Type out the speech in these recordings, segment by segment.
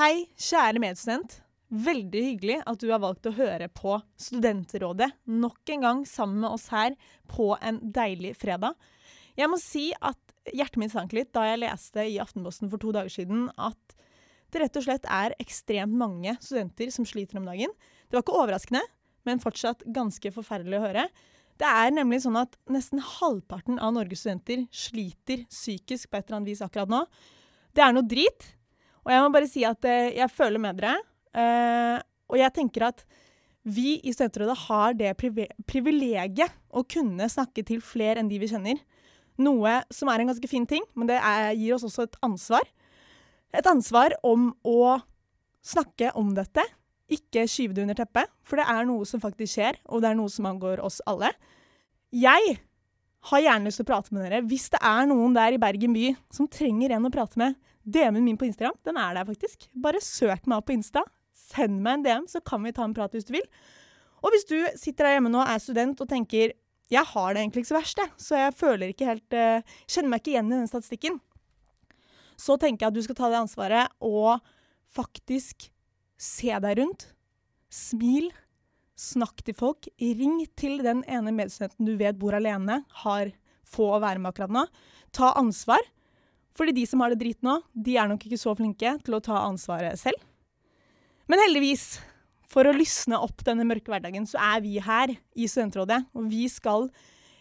Hei, kjære medstudent. Veldig hyggelig at du har valgt å høre på Studentrådet nok en gang sammen med oss her på en deilig fredag. Jeg må si at hjertet mitt sank litt da jeg leste i Aftenposten for to dager siden at det rett og slett er ekstremt mange studenter som sliter om dagen. Det var ikke overraskende, men fortsatt ganske forferdelig å høre. Det er nemlig sånn at nesten halvparten av Norges studenter sliter psykisk på et eller annet vis akkurat nå. Det er noe drit. Og jeg må bare si at eh, jeg føler med dere. Eh, og jeg tenker at vi i Studentrådet har det privilegiet å kunne snakke til flere enn de vi kjenner. Noe som er en ganske fin ting, men det er, gir oss også et ansvar. Et ansvar om å snakke om dette, ikke skyve det under teppet. For det er noe som faktisk skjer, og det er noe som angår oss alle. Jeg har gjerne lyst til å prate med dere. Hvis det er noen der i Bergen by som trenger en å prate med, DM-en min på Instagram, den er der faktisk. Bare søk meg opp på Insta. Send meg en DM, så kan vi ta en prat hvis du vil. Og hvis du sitter der hjemme nå og er student og tenker jeg har det egentlig ikke så verst, så jeg føler ikke helt uh, Kjenner meg ikke igjen i den statistikken. Så tenker jeg at du skal ta det ansvaret og faktisk se deg rundt. Smil. Snakk til folk. Ring til den ene medstudenten du vet bor alene, har få å være med akkurat nå. Ta ansvar. Fordi de som har det drit nå, de er nok ikke så flinke til å ta ansvaret selv. Men heldigvis, for å lysne opp denne mørke hverdagen, så er vi her i Studentrådet. Og vi skal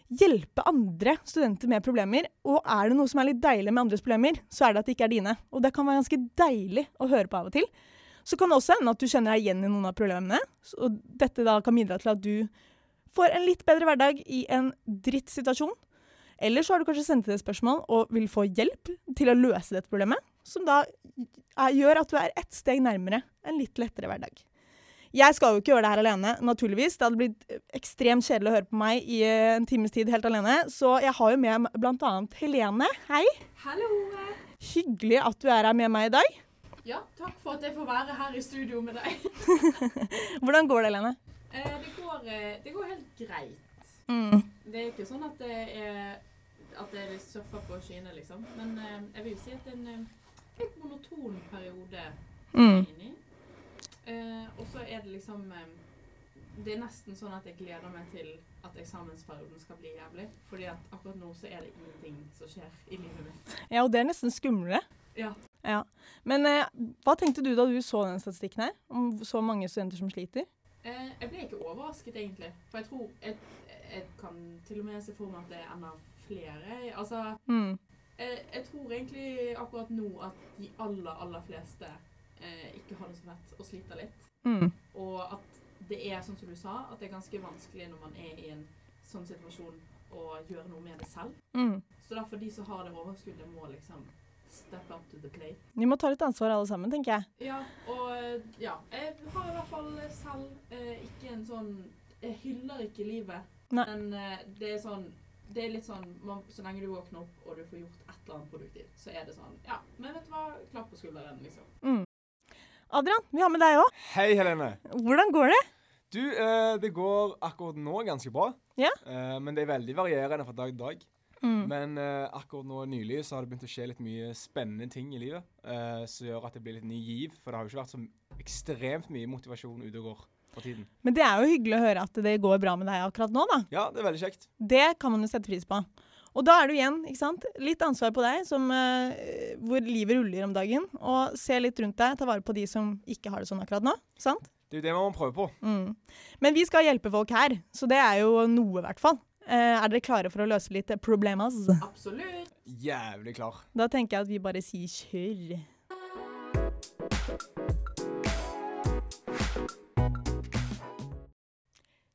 hjelpe andre studenter med problemer. Og er det noe som er litt deilig med andres problemer, så er det at det ikke er dine. Og det kan være ganske deilig å høre på av og til. Så kan det også hende at du kjenner deg igjen i noen av problemene. Og dette da kan bidra til at du får en litt bedre hverdag i en drittsituasjon. Eller så har du kanskje sendt inn et spørsmål og vil få hjelp til å løse dette problemet. Som da gjør at du er ett steg nærmere en litt lettere hverdag. Jeg skal jo ikke gjøre det her alene, naturligvis. Det hadde blitt ekstremt kjedelig å høre på meg i en times tid helt alene. Så jeg har jo med bl.a. Helene. Hei. Hallo. Hyggelig at du er her med meg i dag. Ja, takk for at jeg får være her i studio med deg. Hvordan går det, Helene? Eh, det, går, eh, det går helt greit. Mm. Det er ikke sånn at det er at det litt surfer på skyene, liksom. Men eh, jeg vil jo si at det er en eh, litt monoton periode Mm. inni. Eh, og så er det liksom eh, Det er nesten sånn at jeg gleder meg til at eksamensperioden skal bli jævlig. Fordi at akkurat nå så er det ingenting som skjer i livet mitt. Ja, og det er nesten skumlere. Ja. Ja. Men eh, hva tenkte du da du så den statistikken her? Om så mange studenter som sliter? Eh, jeg ble ikke overrasket, egentlig. For jeg tror jeg, jeg kan til og med se for meg at det enda flere. Altså, Mm. jeg, jeg tror egentlig akkurat nå at de aller, aller fleste eh, ikke har det så fett og sliter litt. Mm. Og at det er sånn som du sa, at det er ganske vanskelig når man er i en sånn situasjon å gjøre noe med det selv. Mm. Så derfor de som har det overskuddet, må liksom step up to the plate. Vi må ta litt ansvar alle sammen, tenker jeg. Ja, og eh, ja, jeg har i hvert fall selv eh, ikke en sånn Jeg hyller ikke livet, Nei. men eh, det er sånn det er litt sånn, man, Så lenge du våkner opp og du får gjort et eller annet produktivt, så er det sånn Ja, men vet du hva? Klapp på skulderen, liksom. Mm. Adrian, vi har med deg òg. Hei, Helene. Hvordan går det? Du, eh, det går akkurat nå ganske bra. Ja. Eh, men det er veldig varierende fra dag til dag. Mm. Men eh, akkurat nå nylig så har det begynt å skje litt mye spennende ting i livet. Eh, som gjør at det blir litt ny giv. For det har jo ikke vært så ekstremt mye motivasjon ute og går for tiden. Men det er jo hyggelig å høre at det går bra med deg akkurat nå, da. Ja, det er veldig kjekt. Det kan man jo sette pris på. Og da er det igjen ikke sant? litt ansvar på deg, som, uh, hvor livet ruller om dagen. Og se litt rundt deg, ta vare på de som ikke har det sånn akkurat nå. Sant? Det er jo det man må prøve på. Mm. Men vi skal hjelpe folk her, så det er jo noe, i hvert fall. Uh, er dere klare for å løse litt problemas? Absolutt. Jævlig klar. Da tenker jeg at vi bare sier kjør.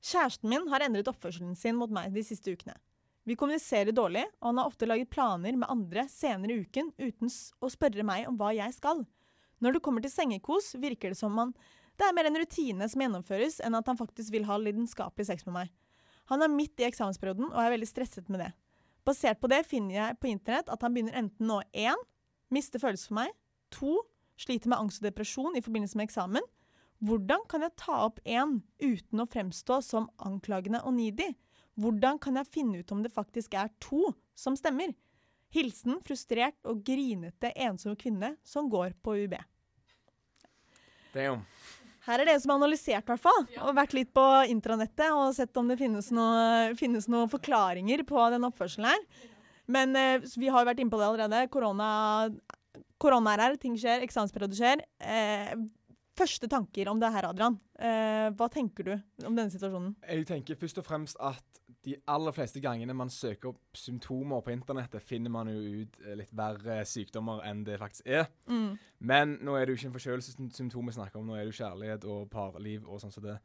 Kjæresten min har endret oppførselen sin mot meg de siste ukene. Vi kommuniserer dårlig, og han har ofte laget planer med andre senere i uken uten å spørre meg om hva jeg skal. Når det kommer til sengekos, virker det som han det er mer en rutine som gjennomføres, enn at han faktisk vil ha lidenskapelig sex med meg. Han er midt i eksamensperioden og er veldig stresset med det. Basert på det finner jeg på internett at han begynner enten å 1. miste følelser for meg, 2. sliter med angst og depresjon i forbindelse med eksamen. Hvordan kan jeg ta opp én uten å fremstå som anklagende og needy? Hvordan kan jeg finne ut om det faktisk er to som stemmer? Hilsen frustrert og grinete ensom kvinne som går på UB. Damn. Her er det som har analysert, i hvert fall. Og vært litt på intranettet og sett om det finnes noen finnes noen forklaringer på den oppførselen her. Men eh, vi har jo vært inne på det allerede. Korona, korona er her, ting skjer, eksamensperioder skjer. Eh, første tanker om det her, Adrian. Eh, hva tenker du om denne situasjonen? Jeg tenker først og fremst at de aller fleste gangene man søker opp symptomer på internettet, finner man jo ut eh, litt verre sykdommer enn det faktisk er. Mm. Men nå er det jo ikke en forkjølelsessymptom vi snakker om, nå er det jo kjærlighet og parliv og sånn som det.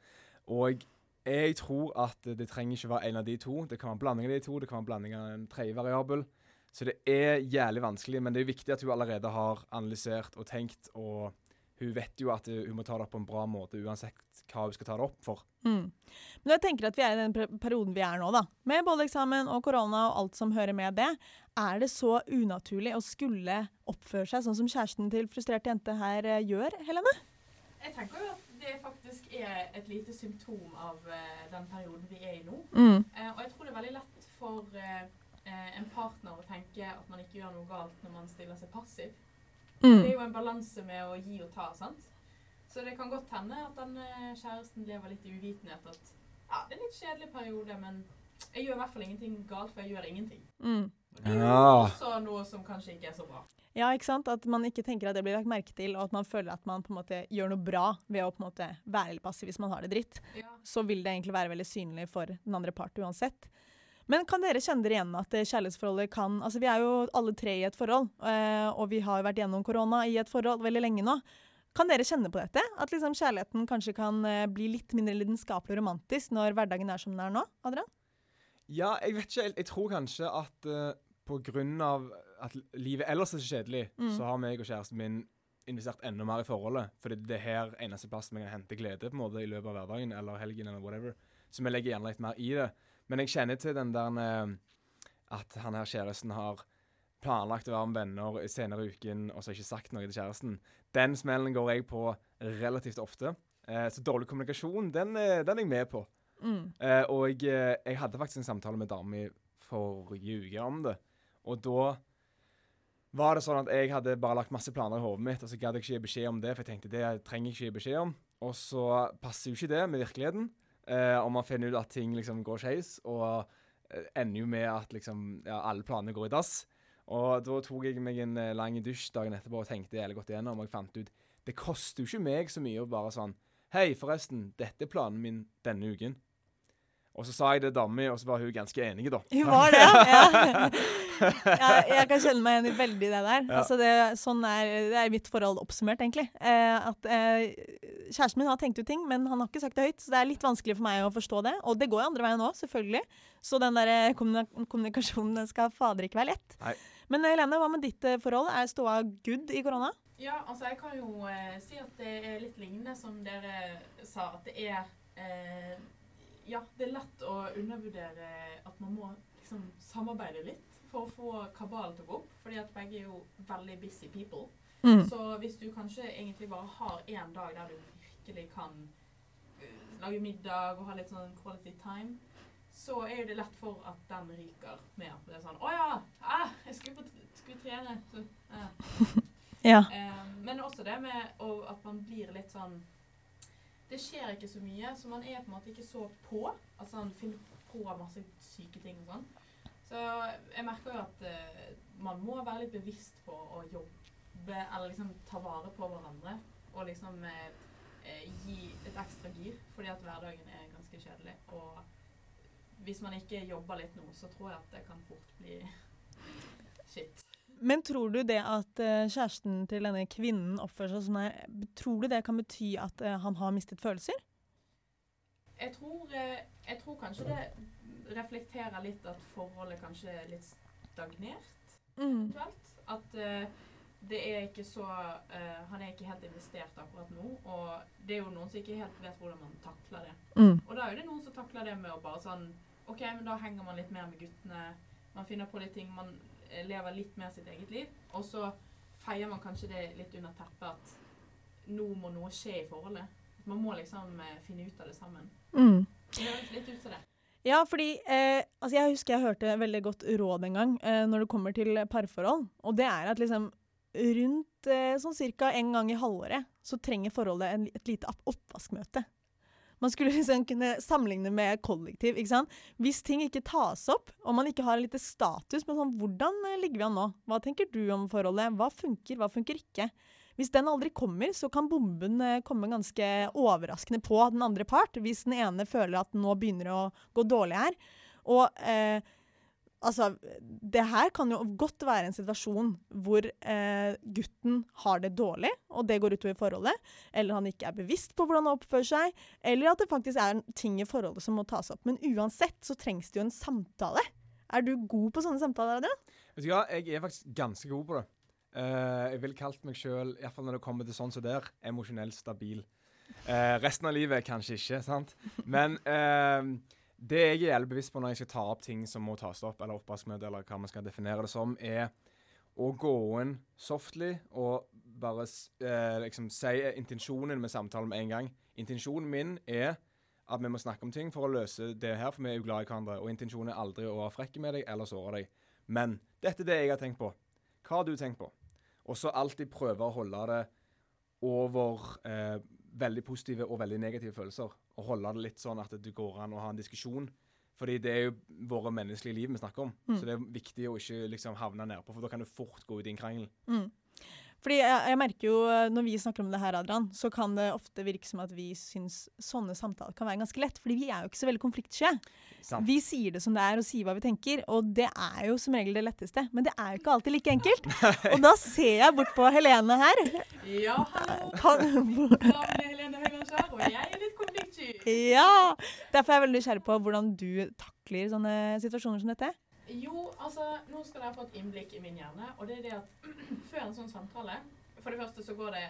Og jeg tror at det trenger ikke være en av de to. Det kan være en blanding av de to, det kan være en blanding av en tredje variabel. Så det er jævlig vanskelig, men det er viktig at hun allerede har analysert og tenkt, og hun vet jo at uh, hun må ta det opp på en bra måte uansett hva hun skal ta det opp for. Mm. Men jeg tenker at vi er i den perioden vi er nå, da. Med både eksamen og korona og alt som hører med det. Er det så unaturlig å skulle oppføre seg sånn som kjæresten til frustrert jente her eh, gjør, Helene? Jeg tenker jo at det faktisk er et lite symptom av eh, den perioden vi er i nå. Mm. Eh, og jeg tror det er veldig lett for eh, eh, en partner å tenke at man ikke gjør noe galt når man stiller seg passiv. Det Mm. er jo en balanse med å gi og ta, sant? Så det kan godt hende at den eh, kjæresten lever litt i uvitenhet at ja, det er en litt kjedelig periode, men jeg gjør i hvert fall ingenting galt, for jeg gjør ingenting. Mm. Det er jo også noe som kanskje ikke er så bra. Ja, ikke sant? At man ikke tenker at det blir lagt merke til, og at man føler at man på en måte gjør noe bra ved å på en måte være litt passiv hvis man har det dritt. Ja. Så vil det egentlig være veldig synlig for den andre part uansett. Men kan dere kjenne dere igjen at eh, kjærlighetsforholdet kan Altså vi er jo alle tre i et forhold, eh, og vi har vært gjennom korona i et forhold veldig lenge nå. Kan dere kjenne på dette? At liksom kjærligheten kanskje kan eh, bli litt mindre lidenskapelig og romantisk når hverdagen er som den er nå? Adrian? Ja, jeg vet ikke. Jeg, jeg tror kanskje at uh, av at livet ellers er så kjedelig, Mm. så har meg og kjæresten min investert enda mer i forholdet. Fordi det er her eneste plass vi kan hente glede på en måte i løpet av hverdagen eller helgen eller whatever. Så vi legger gjerne litt mer i det. Men jeg kjenner til den der eh, at han her kjæresten har planlagt å være med venner senere i uken, og så har ikke sagt noe til kjæresten. Den smellen går jeg på relativt ofte. Eh, så dårlig kommunikasjon, den, eh, den er jeg med på. Mm. Eh, og jeg, jeg hadde faktisk en samtale med dama mi forrige uke om det. Og da var det sånn at jeg hadde bare lagt masse planer i hodet mitt, og så gadd jeg ikke gi beskjed om det, for jeg tenkte det trenger jeg ikke gi beskjed om. Og så passer jo ikke det med virkeligheten. Eh, og man finner ut at ting liksom går skeis, og eh, ender jo med at liksom ja, alle planene går i dass. Og da tok jeg meg en eh, lang dusj dagen etterpå og tenkte hele godt igjennom, og jeg fant ut det koster jo ikke meg så mye å bare sånn Hei, forresten, dette er planen min denne uken. Og så sa jeg det dama, og så var hun ganske enig, da. Hun var det, ja. ja. Jeg kan kjenne meg igjen i veldig det der. Ja. Altså det, sånn er, det er mitt forhold oppsummert, egentlig. Eh, at eh, Kjæresten min har tenkt ut ting, men han har ikke sagt det høyt. Så det er litt vanskelig for meg å forstå det. Og det går jo andre veien òg, selvfølgelig. Så den der eh, kommunikasjonen den skal fader ikke være lett. Nei. Men eh, Helene, hva med ditt eh, forhold? Er ståa good i korona? Ja, altså jeg kan jo eh, si at det er litt lignende som dere sa, at det er eh, Ja, det er lett å undervurdere at man må liksom samarbeide litt for å få kabalen til å gå opp. Fordi at begge er jo veldig busy people. Mm. Så hvis du kanskje egentlig bare har én dag der du virkelig kan eh, lage middag og ha litt sånn quality time, så er jo det lett for at den ryker med at det er sånn Å ja! Ah, jeg skulle, skulle trene. Så, eh. Ja. Eh, men også det med at man blir litt sånn Det skjer ikke så mye, så man er på en måte ikke så på. Altså man finner på masse syke ting og sånn. Så jeg merker jo at uh, man må være litt bevisst på å jobbe, eller liksom ta vare på hverandre. Og liksom eh, gi et ekstra gir, fordi at hverdagen er ganske kjedelig. Og hvis man ikke jobber litt nå, så tror jeg at det kan fort bli shit. Men tror du det at eh, kjæresten til denne kvinnen oppfører seg sånn her, tror du det kan bety at eh, han har mistet følelser? Jeg tror, eh, jeg tror kanskje det reflekterer litt at forholdet kanskje er litt stagnert, Mm. eventuelt. At eh, det er ikke så Han er ikke helt investert akkurat nå. Og det er jo noen som ikke helt vet hvordan man takler det. Mm. Og da er jo det noen som takler det med å bare sånn OK, men da henger man litt mer med guttene. Man finner på litt ting. Man lever litt mer sitt eget liv. Og så feier man kanskje det litt under teppet at nå må noe skje i forholdet. Man må liksom eh, finne ut av det sammen. Mm. Det høres litt ut som det. Ja, fordi eh, altså jeg husker jeg hørte veldig godt råd en gang eh, når det kommer til parforhold. Og det er at liksom rundt eh, sånn cirka en gang i halvåret så trenger forholdet en, et lite opp- oppvaskmøte. Man skulle liksom kunne sammenligne med kollektiv. ikke sant? Hvis ting ikke tas opp, og man ikke har litt status med sånn Hvordan eh, ligger vi an nå? Hva tenker du om forholdet? Hva funker, hva funker ikke? Hvis den aldri kommer, så kan bomben eh, komme ganske overraskende på den andre part. Hvis den ene føler at nå begynner å gå dårlig her. Og eh, altså Det her kan jo godt være en situasjon hvor eh, gutten har det dårlig, og det går utover forholdet. Eller han ikke er bevisst på hvordan han oppfører seg. Eller at det faktisk er ting i forholdet som må tas opp. Men uansett så trengs det jo en samtale. Er du god på sånne samtaler? Adrian? Vet du hva, jeg er faktisk ganske god på det. Uh, jeg ville kalt meg sjøl, iallfall når det kommer til sånn som der, emosjonelt stabil. Uh, resten av livet kanskje ikke, sant. Men eh, det jeg er bevisst på når jeg skal ta opp ting som må tas opp, eller oppvaskmøte, eller hva man skal definere det som, er å gå inn softly og bare eh, liksom si intensjonen med samtalen med en gang. Intensjonen min er at vi må snakke om ting for å løse det her, for vi er jo glad i hverandre. Og intensjonen er aldri å være frekke med deg eller såre deg. Men dette er det jeg har tenkt på. Hva har du tenkt på? Og så alltid prøve å holde det over eh, veldig positive og veldig negative følelser. Og holde det litt sånn at det går an å ha en diskusjon. Fordi det er jo våre menneskelige liv vi snakker om. Mm. Så det er viktig å ikke liksom havne nedpå, for da kan du fort gå ut i en krangel. Mm. Fordi jeg, jeg merker jo, eh, Når vi snakker om det her, Adrian, så kan det ofte virke som at vi syns sånne samtaler kan være ganske lett. Fordi vi er jo ikke så veldig konfliktsky. Vi sier det som det er og sier hva vi tenker, og det er jo som regel det letteste. Men det er jo ikke alltid like enkelt. Og da ser jeg bort på Helene her. Ja, hallo. Kan, Navnet er Helene Høylandskjær, og jeg er litt konfliktsky. ja! Derfor er jeg veldig nysgjerrig på hvordan du takler sånne situasjoner som dette. Jo, altså, nå skal dere få et innblikk i min hjerne, og det er det at før en sånn samtale For det første så går det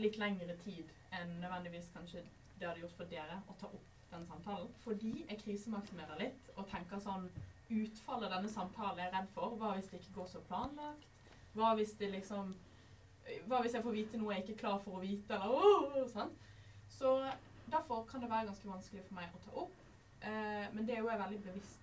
litt lengre tid enn nødvendigvis kanskje det hadde gjort for dere å ta opp den samtalen. Fordi jeg krisemaksimerer litt og tenker sånn Utfallet denne samtalen er jeg redd for. Hva hvis det ikke går så planlagt? Hva hvis det liksom Hva hvis jeg får vite noe jeg ikke er klar for å vite? Eller, sånn. Så derfor kan det være ganske vanskelig for meg å ta opp. Eh, men det er jo jeg veldig bevisst.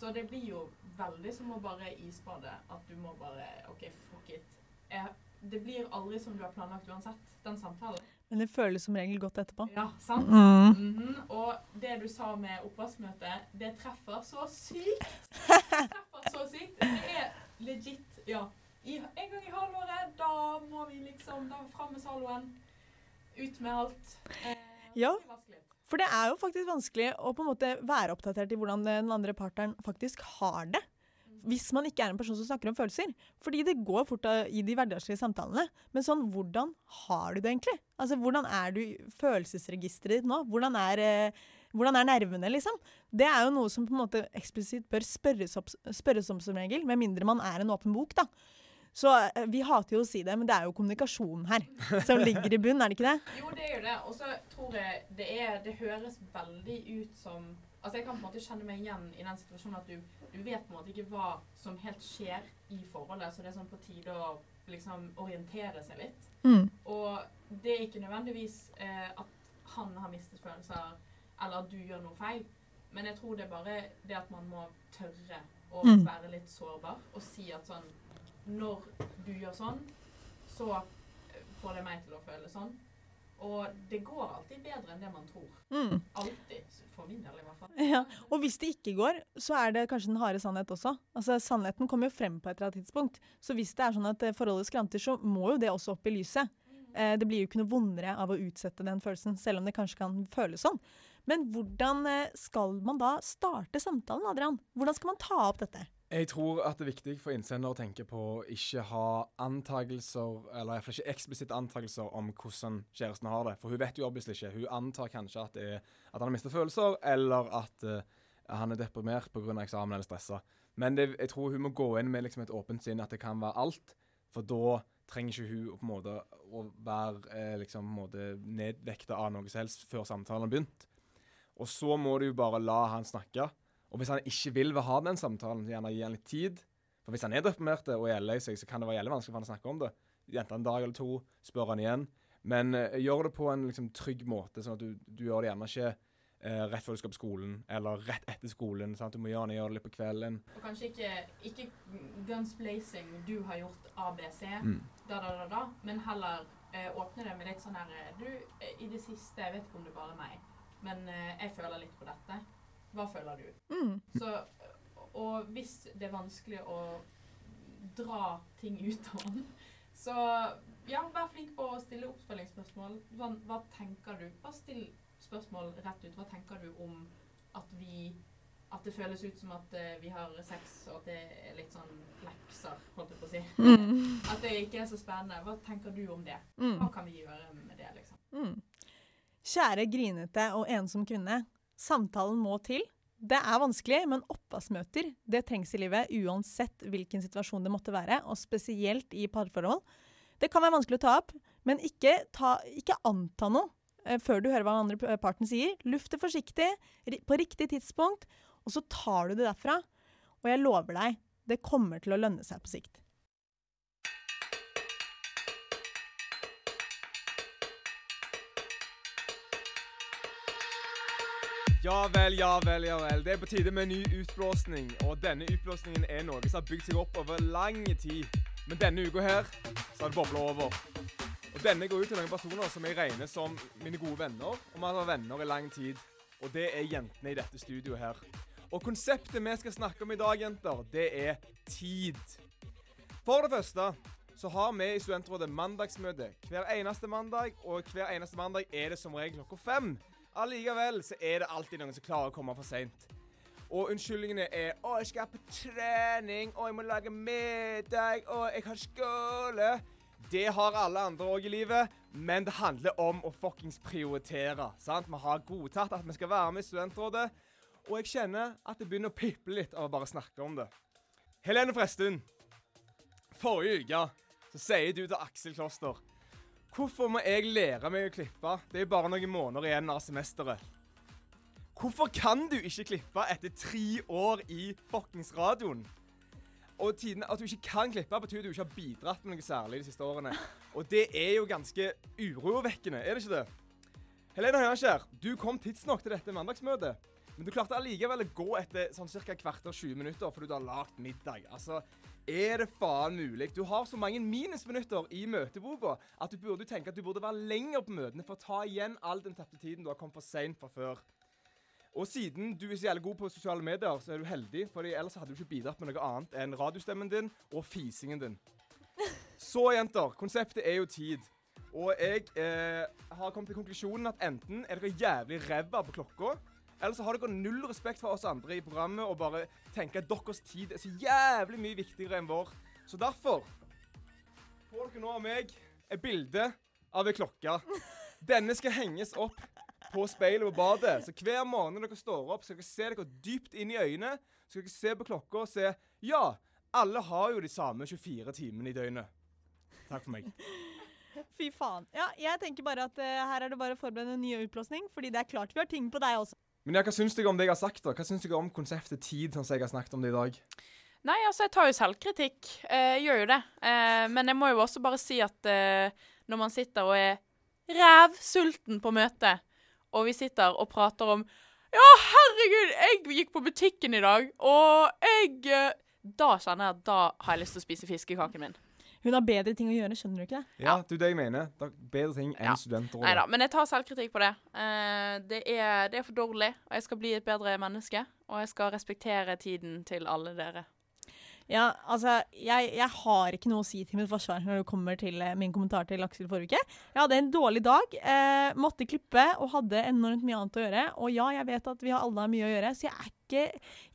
Så det blir jo veldig som å bare isbade. At du må bare OK, fuck it. Jeg, det blir aldri som du har planlagt uansett, den samtalen. Men det føles som regel godt etterpå. Ja, sant? Mm. Mhm. Og det du sa med oppvaskmøte, det treffer så sykt. Det treffer så sykt. Det er legit, ja. I, en gang i halvåret, da må vi liksom da Fram med Zaloen. Ut med alt. Eh, Ja. det er vanskelig. For det er jo faktisk vanskelig å på en måte være oppdatert i hvordan den andre partneren faktisk har det. Hvis man ikke er en person som snakker om følelser. Fordi det går fort i de hverdagslige samtalene. Men sånn, hvordan har du det egentlig? Altså, Hvordan er du i følelsesregisteret ditt nå? Hvordan er, eh, hvordan er nervene, liksom? Det er jo noe som på en måte eksplisitt bør spørres, opp, spørres om som regel, med mindre man er en åpen bok, da. Så eh, vi hater jo å si det, men det er jo kommunikasjonen her som ligger i bunn, er det ikke det? Jo, det er jo det. Og så tror jeg det er Det høres veldig ut som Altså, jeg kan på en måte kjenne meg igjen i den situasjonen at du, du vet på en måte ikke hva som helt skjer i forholdet, så det er sånn på tide å liksom orientere seg litt. Mm. Og det er ikke nødvendigvis eh, at han har mistet følelser, eller at du gjør noe feil. Men jeg tror det er bare det at man må tørre å Mm. være litt sårbar og si at sånn Når du gjør sånn, så får det meg til å føle sånn. Og det går alltid bedre enn det man tror. Mm. Alltid. For min del, i hvert fall. Ja, Og hvis det ikke går, så er det kanskje den harde sannhet også. Altså Sannheten kommer jo frem på et eller annet tidspunkt. Så hvis det er sånn at eh, forholdet skranter, så må jo det også opp i lyset. Eh, det blir jo ikke noe vondere av å utsette den følelsen, selv om det kanskje kan føles sånn. Men hvordan eh, skal man da starte samtalen, Adrian? Hvordan skal man ta opp dette? Jeg tror at det er viktig for innsender å tenke på å ikke ha antakelser, eller i hvert fall ikke eksplisitte antakelser om hvordan kjæresten har det. For hun vet jo obviously ikke. Hun antar kanskje at, er, at han har mistet følelser, eller at uh, han er deprimert pga. eksamen eller stressa. Men det, jeg tror hun må gå inn med liksom et åpent sinn, at det kan være alt. For da trenger ikke hun på en måte å være eh, liksom, måte nedvekta av noe som helst før samtalen har begynt. Og så må du jo bare la han snakke. Og hvis han ikke vil ha den samtalen, så gjerne gi han litt tid. For hvis han er deprimert og er lei seg, så kan det være jævlig vanskelig for han å snakke om det. Gjenta en dag eller to, spør han igjen. Men uh, gjør det på en liksom, trygg måte, sånn at du, du gjør det gjerne ikke uh, rett før du skal på skolen, eller rett etter skolen. sant? Du må gjerne gjøre det litt på kvelden. Og kanskje ikke, ikke guns blazing, du har gjort ABC, Mm. da, da, da, da, men heller uh, åpne det med litt sånn her Du, i det siste, jeg vet ikke om det bare er meg, men jeg føler litt på dette. Hva føler du? Mm. Så, og hvis det er vanskelig å dra ting ut av den, så ja, vær flink på å stille oppfølgingsspørsmål. Sånn, hva tenker du? Bare still spørsmål rett ut. Hva tenker du om at vi At det føles ut som at uh, vi har sex, og at det er litt sånn lekser, holdt jeg på å si. Mm. At det ikke er så spennende. Hva tenker du om det? Mm. Hva kan vi gjøre med det, liksom? Mm. Kjære grinete og ensom kvinne. Samtalen må til. Det er vanskelig, men oppvaskmøter det trengs i livet uansett hvilken situasjon det måtte være, og spesielt i parforhold. Det kan være vanskelig å ta opp, men ikke, ta, ikke anta noe eh, før du hører hva den andre parten sier. Luft det forsiktig, på riktig tidspunkt, og så tar du det derfra. Og jeg lover deg, det kommer til å lønne seg på sikt. Ja vel, ja vel, ja vel. Det er på tide med en ny utblåsning. Og denne utblåsningen er noe som har bygd seg opp over lang tid. Men denne uka her, så har det bobla over. Og denne går ut til noen personer som jeg regner som mine gode venner. Og vi har vært venner i lang tid. Og det er jentene i dette studioet her. Og konseptet vi skal snakke om i dag, jenter, det er tid. For det første så har vi i Studentrådet mandagsmøte hver eneste mandag, og hver eneste mandag er det som regel klokka fem. Allikevel så er det alltid noen som klarer å komme for seint. Og unnskyldningene er 'Å, jeg skal på trening', 'Å, jeg må lage middag', 'Å, jeg har skole'. Det har alle andre òg i livet, men det handler om å fuckings prioritere. sant? Vi har godtatt at vi skal være med i Studentrådet, og jeg kjenner at det begynner å piple litt av å bare snakke om det. Helene Frestun, forrige uke så sier du til Aksel Kloster Hvorfor må jeg lære meg å klippe? Det er bare noen måneder igjen av semesteret. Hvorfor kan du ikke klippe etter tre år i fuckings radioen? Og tiden, At du ikke kan klippe, betyr at du ikke har bidratt med noe særlig de siste årene. Og det er jo ganske urovekkende, er det ikke det? Helene Høyanskjær, du kom tidsnok til dette mandagsmøtet. Men du klarte allikevel å gå etter sånn ca. kvarter 20 minutter fordi du har lagd middag. Altså, er det faen mulig? Du har så mange minusminutter i møteboka at du burde tenke at du burde være lenger på møtene for å ta igjen all den tapte tiden du har kommet for seint fra før. Og siden du er så jævlig god på sosiale medier, så er du heldig, for ellers hadde du ikke bidratt med noe annet enn radiostemmen din og fisingen din. Så, jenter, konseptet er jo tid. Og jeg eh, har kommet til konklusjonen at enten er dere jævlig ræva på klokka, eller så har dere null respekt for oss andre i programmet og bare tenker at deres tid er så jævlig mye viktigere enn vår. Så derfor får dere nå av meg et bilde av ei klokke. Denne skal henges opp på speilet på badet. Så hver morgen dere står opp, skal dere se dere dypt inn i øynene. Så skal dere se på klokka og se Ja, alle har jo de samme 24 timene i døgnet. Takk for meg. Fy faen. Ja, jeg tenker bare at uh, her er det bare å forberede en ny utblåsning, fordi det er klart vi har ting på deg også. Men ja, hva syns dere om det jeg har sagt? da? Hva syns dere om konseptet tid, sånn som jeg har snakket om det i dag? Nei, altså, jeg tar jo selvkritikk. Eh, jeg gjør jo det. Eh, men jeg må jo også bare si at eh, når man sitter og er rævsulten på møte, og vi sitter og prater om Ja, herregud, jeg gikk på butikken i dag, og jeg Da kjenner jeg at da har jeg lyst til å spise fiskekaken min. Hun har bedre ting å gjøre, skjønner du ikke det? Ja, det er det jeg mener. Det er bedre ting enn Ja. studenter. Nei da, men jeg tar selvkritikk på det. Uh, det, er, det er for dårlig, og jeg skal bli et bedre menneske. Og jeg skal respektere tiden til alle dere. Ja, altså, jeg, jeg har ikke noe å si til mitt forsvar når det kommer til eh, min kommentar til Aksel forrige uke. Jeg hadde en dårlig dag, eh, måtte klippe og hadde enormt mye annet å gjøre. Og ja, jeg vet at vi har alle har mye å gjøre, så jeg er ikke,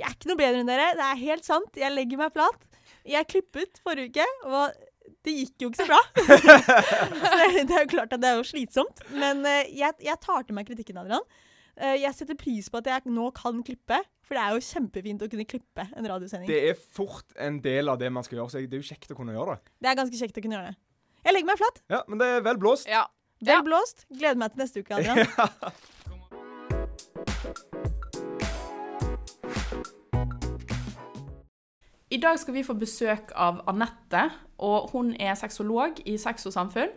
jeg er ikke noe bedre enn dere. Det er helt sant. Jeg legger meg flat. Jeg klippet forrige uke, og det gikk jo ikke så bra. så det, det er jo klart at det er jo slitsomt. Men eh, jeg, jeg tar til meg kritikken, Adrian. Eh, jeg setter pris på at jeg nå kan klippe, for det er jo kjempefint å kunne klippe en radiosending. Det er fort en del av det man skal gjøre, så det er jo kjekt å kunne gjøre det. Det er ganske kjekt å kunne gjøre det. Jeg legger meg flat. Ja, men det er vel blåst. Ja. Vel Ja. blåst. Gleder meg til neste uke, Adrian. I dag skal vi få besøk av Anette, og hun er sexolog i Sex og samfunn.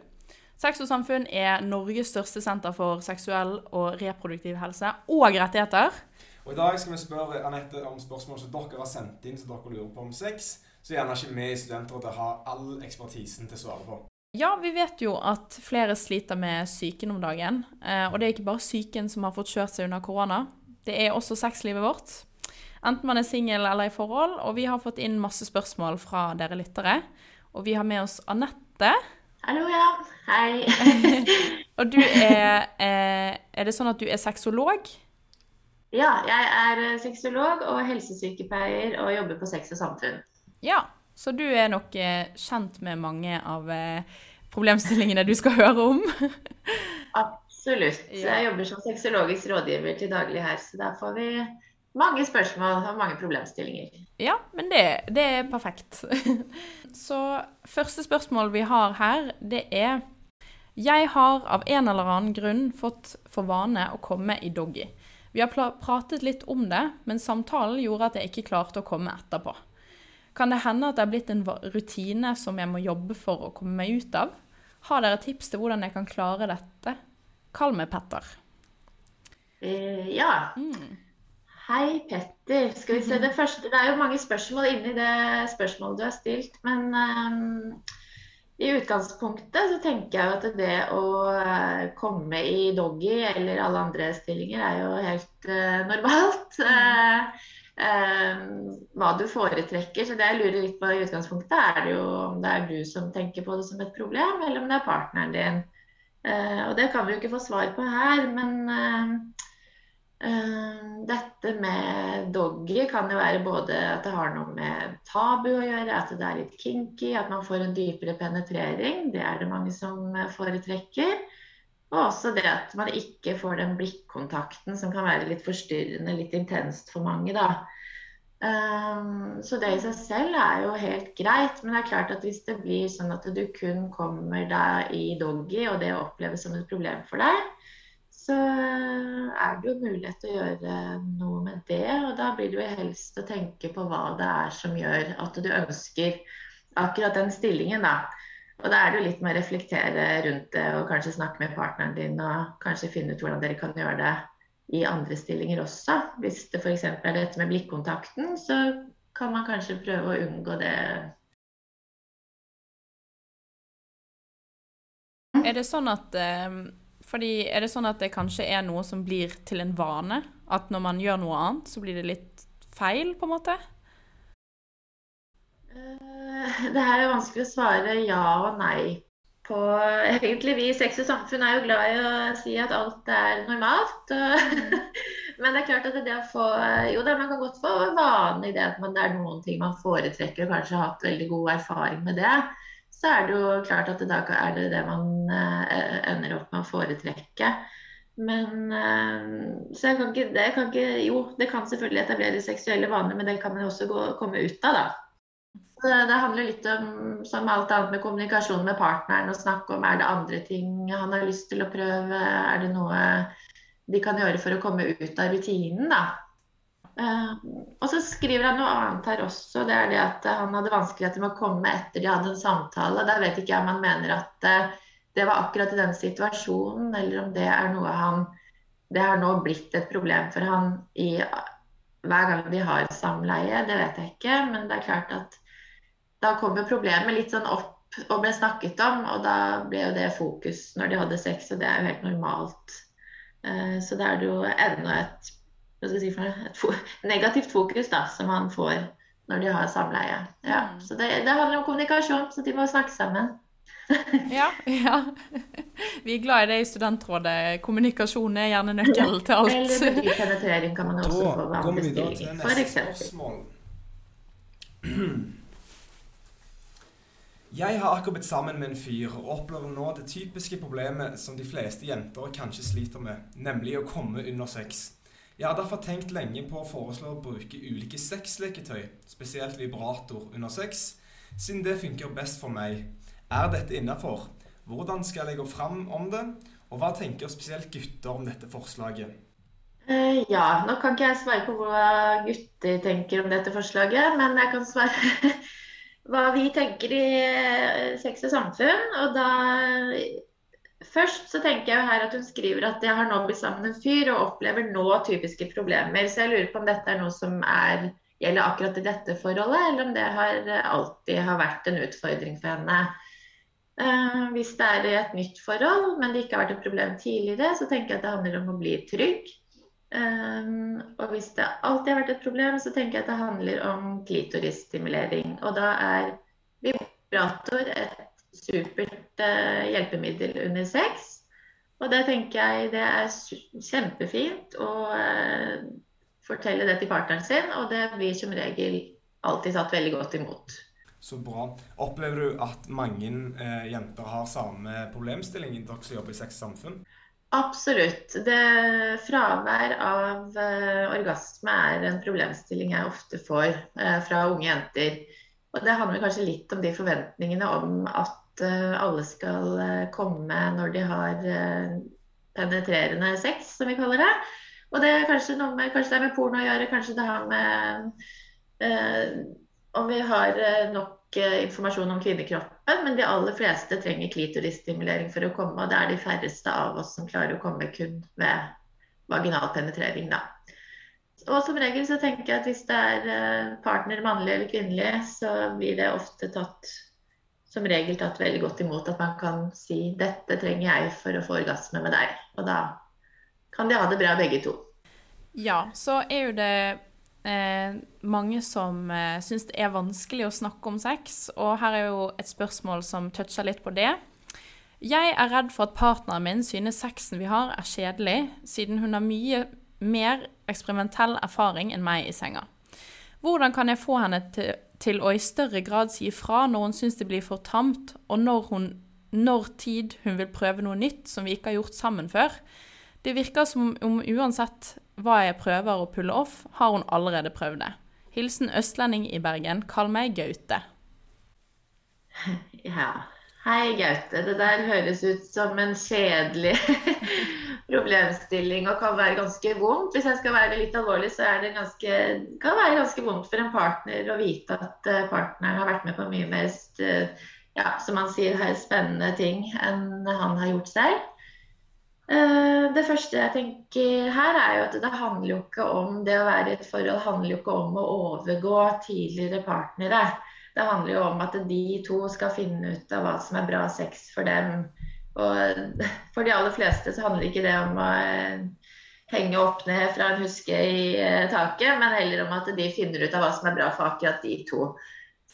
Sex og Samfunn er Norges største senter for seksuell og reproduktiv helse og rettigheter. Og I dag skal vi spørre Anette om spørsmål som dere har sendt inn som dere lurer på om sex. Så gjerne ikke vi studenter har all ekspertisen til å svare på. Ja, vi vet jo at flere sliter med psyken om dagen. Eh, og det er ikke bare psyken som har fått kjørt seg under korona. Det er også sexlivet vårt. Enten man er singel eller i forhold. Og vi har fått inn masse spørsmål fra dere lyttere. Og vi har med oss Anette. Hallo, ja. Hei. Og du er eh, Er det sånn at du er sexolog? ja, jeg er eh, sexolog og helsesykepleier og jobber på Sex og Samfunn. Ja. Så du er nok eh, kjent med mange av problemstillingene du skal høre om. Absolutt. Jeg jobber som sexologisk rådgiver til daglig her, så der får vi mange spørsmål og mange problemstillinger. Ja, men det, det er perfekt. Så første spørsmål vi har her, det er Jeg har av en eller annen grunn fått for vane å komme i doggy. Vi har pratet litt om det, men samtalen gjorde at jeg ikke klarte å komme etterpå. Kan det hende at det er blitt en rutine som jeg må jobbe for å komme meg ut av? Har dere tips til hvordan jeg kan klare dette? Kall meg Petter. Eh, ja. Mm. Hei, Petter. Skal vi se det første. Det er jo mange spørsmål inni det spørsmålet du har stilt. Men um, i utgangspunktet så tenker jeg at det å eh, komme i doggy eller alle andre stillinger er jo helt uh, normalt. Uh, um, hva du foretrekker. Så det jeg lurer litt på i utgangspunktet, er det jo om det er du som tenker på det som et problem, eller om det er partneren din. Og det kan vi jo ikke få svar på her, men ehm, Eh, Dette med doggy kan jo være både at det har noe med tabu å gjøre, at det er litt kinky, at man får en dypere penetrering. Det er det mange som eh, foretrekker. Og også det at man ikke får den blikkontakten som kan være litt forstyrrende, litt intenst for mange, da. Um, så det i seg selv er jo helt greit, men det er klart at hvis det blir sånn at du kun kommer deg i doggy, og det oppleves som et problem for deg, så er det jo mulighet til å gjøre noe med det. Og da blir det jo helst å tenke på hva det er som gjør at du ønsker akkurat den stillingen, da. Og da er det jo litt med å reflektere rundt det og kanskje snakke med partneren din og kanskje finne ut hvordan dere kan gjøre det i andre stillinger også. Hvis det f.eks. er dette med blikkontakten, så kan man kanskje prøve å unngå det. Er det sånn at eh, fordi er det sånn at det kanskje er noe som blir til en vane? At når man gjør noe annet, så blir det litt feil, på en måte? Eh, Det her er vanskelig å svare ja og nei på. Egentlig vi i Sex og Samfunn er jo glad i å si at alt er normalt. Men det er klart at det å få Jo da, man kan godt få vane i det at man, det er noen ting man foretrekker og kanskje har hatt veldig god erfaring med det. Så er det jo klart at da er det det man eh, ender opp med å foretrekke. Men eh, Så jeg kan ikke, det kan ikke Jo, det kan selvfølgelig etablere seksuelle vaner, men det kan man også gå, komme ut av, da. Så Det handler litt om, som alt annet med kommunikasjon med partneren, å snakke om er det andre ting han har lyst til å prøve, er det noe de kan gjøre for å komme ut av rutinen, da. Eh, og så skriver han noe annet her også, det er det at han hadde vanskeligheter med å komme etter de hadde en samtale. Der vet ikke jeg om han mener at eh, det var akkurat i den situasjonen, eller om det er noe han Det har nå blitt et problem for han i hver gang de har samleie, det vet jeg ikke, men det er klart at da kom jo problemet litt sånn opp og ble snakket om, og da ble jo det fokus når de hadde sex, og det er jo helt normalt. Eh, Så det er jo enda et, si for noe, et fo negativt fokus da, som han får når de har samleie. Ja. Mm. Så det, det handler om kommunikasjon, så de må snakke sammen. Ja. ja. Vi er glad i det i studentrådet. Kommunikasjon er gjerne nøkkelen til Eller alt. dyp penetrering kan man også få ved andre vi videre til stillinger, spørsmål. Jeg har akkurat blitt sammen med en fyr og opplever nå det typiske problemet som de fleste jenter kanskje sliter med, nemlig å komme under sex. Jeg har derfor tenkt lenge på å foreslå å bruke ulike sexleketøy, spesielt vibrator, under sex, siden det funker best for meg. Er dette innafor? Hvordan skal jeg gå fram om det? Og hva tenker spesielt gutter om dette forslaget? Eh, Ja, nå kan ikke jeg svare på hva gutter tenker om dette forslaget, men jeg kan svare hva vi tenker i eh, Sex og samfunn. Og da Først så tenker jeg her at hun skriver at jeg har nå blitt sammen med en fyr og opplever nå typiske problemer. Så jeg lurer på om dette er noe som er, gjelder akkurat i dette forholdet, eller om det har, alltid har vært en utfordring for henne. Uh, hvis det er et nytt forhold, men det ikke har vært et problem tidligere, så tenker jeg at det handler om å bli trygg. Um, og hvis det alltid har vært et problem, så tenker jeg at det handler om klitorisstimulering. Og da er vibrator et supert uh, hjelpemiddel under sex. Og det tenker jeg det er kjempefint å uh, fortelle det til partneren sin, og det blir som regel alltid tatt veldig godt imot. Så bra. Opplever du at mange eh, jenter har samme problemstilling, dere som jobber i Sex Samfunn? Absolutt. Det, fravær av orgasme er en problemstilling jeg ofte får fra unge jenter. Og det handler kanskje litt om de forventningene om at Eh, alle skal eh, komme når de har eh, penetrerende sex, som vi kaller det. Og det er kanskje noe med, kanskje det er med porno å gjøre, kanskje det har med eh, om vi har nok informasjon om kvinnekroppen, men de aller fleste trenger klitorisstimulering for å komme, og det er de færreste av oss som klarer å komme kun ved vaginal penetrering, da. Og som regel så tenker jeg at hvis det er partner mannlig eller kvinnelig, så blir det ofte tatt som regel tatt veldig godt imot at man kan si 'dette trenger jeg for å få orgasme med deg'. Og da kan de ha det bra begge to. Ja, så er jo det eh, mange som eh, syns det er vanskelig å snakke om sex, og her er jo et spørsmål som toucher litt på det. Jeg er redd for at partneren min synes sexen vi har er kjedelig, siden hun har mye mer eksperimentell erfaring enn meg i senga. Hvordan kan jeg få henne til til å i større grad si ifra når hun syns det blir for tamt, og når, hun, når tid hun vil prøve noe nytt som vi ikke har gjort sammen før. Det virker som om uansett hva jeg prøver å pulle off, har hun allerede prøvd det. Hilsen østlending i Bergen. Kall meg Gaute. Ja. Hei, Gaute. Det der høres ut som en kjedelig problemstilling og kan være ganske vondt. Hvis jeg skal være litt alvorlig, så det ganske, kan det være ganske vondt for en partner å vite at eh, partneren har vært med på mye mer eh, ja, som man sier, spennende ting enn han har gjort selv. Eh, det første jeg tenker her, er jo at det handler jo ikke om det å være i et forhold handler jo ikke om å overgå tidligere partnere. Det handler jo om at de to skal finne ut av hva som er bra sex for dem. Og for de aller fleste så handler ikke det om å eh, henge opp ned fra en huske i eh, taket, men heller om at de finner ut av hva som er bra for akkurat de to.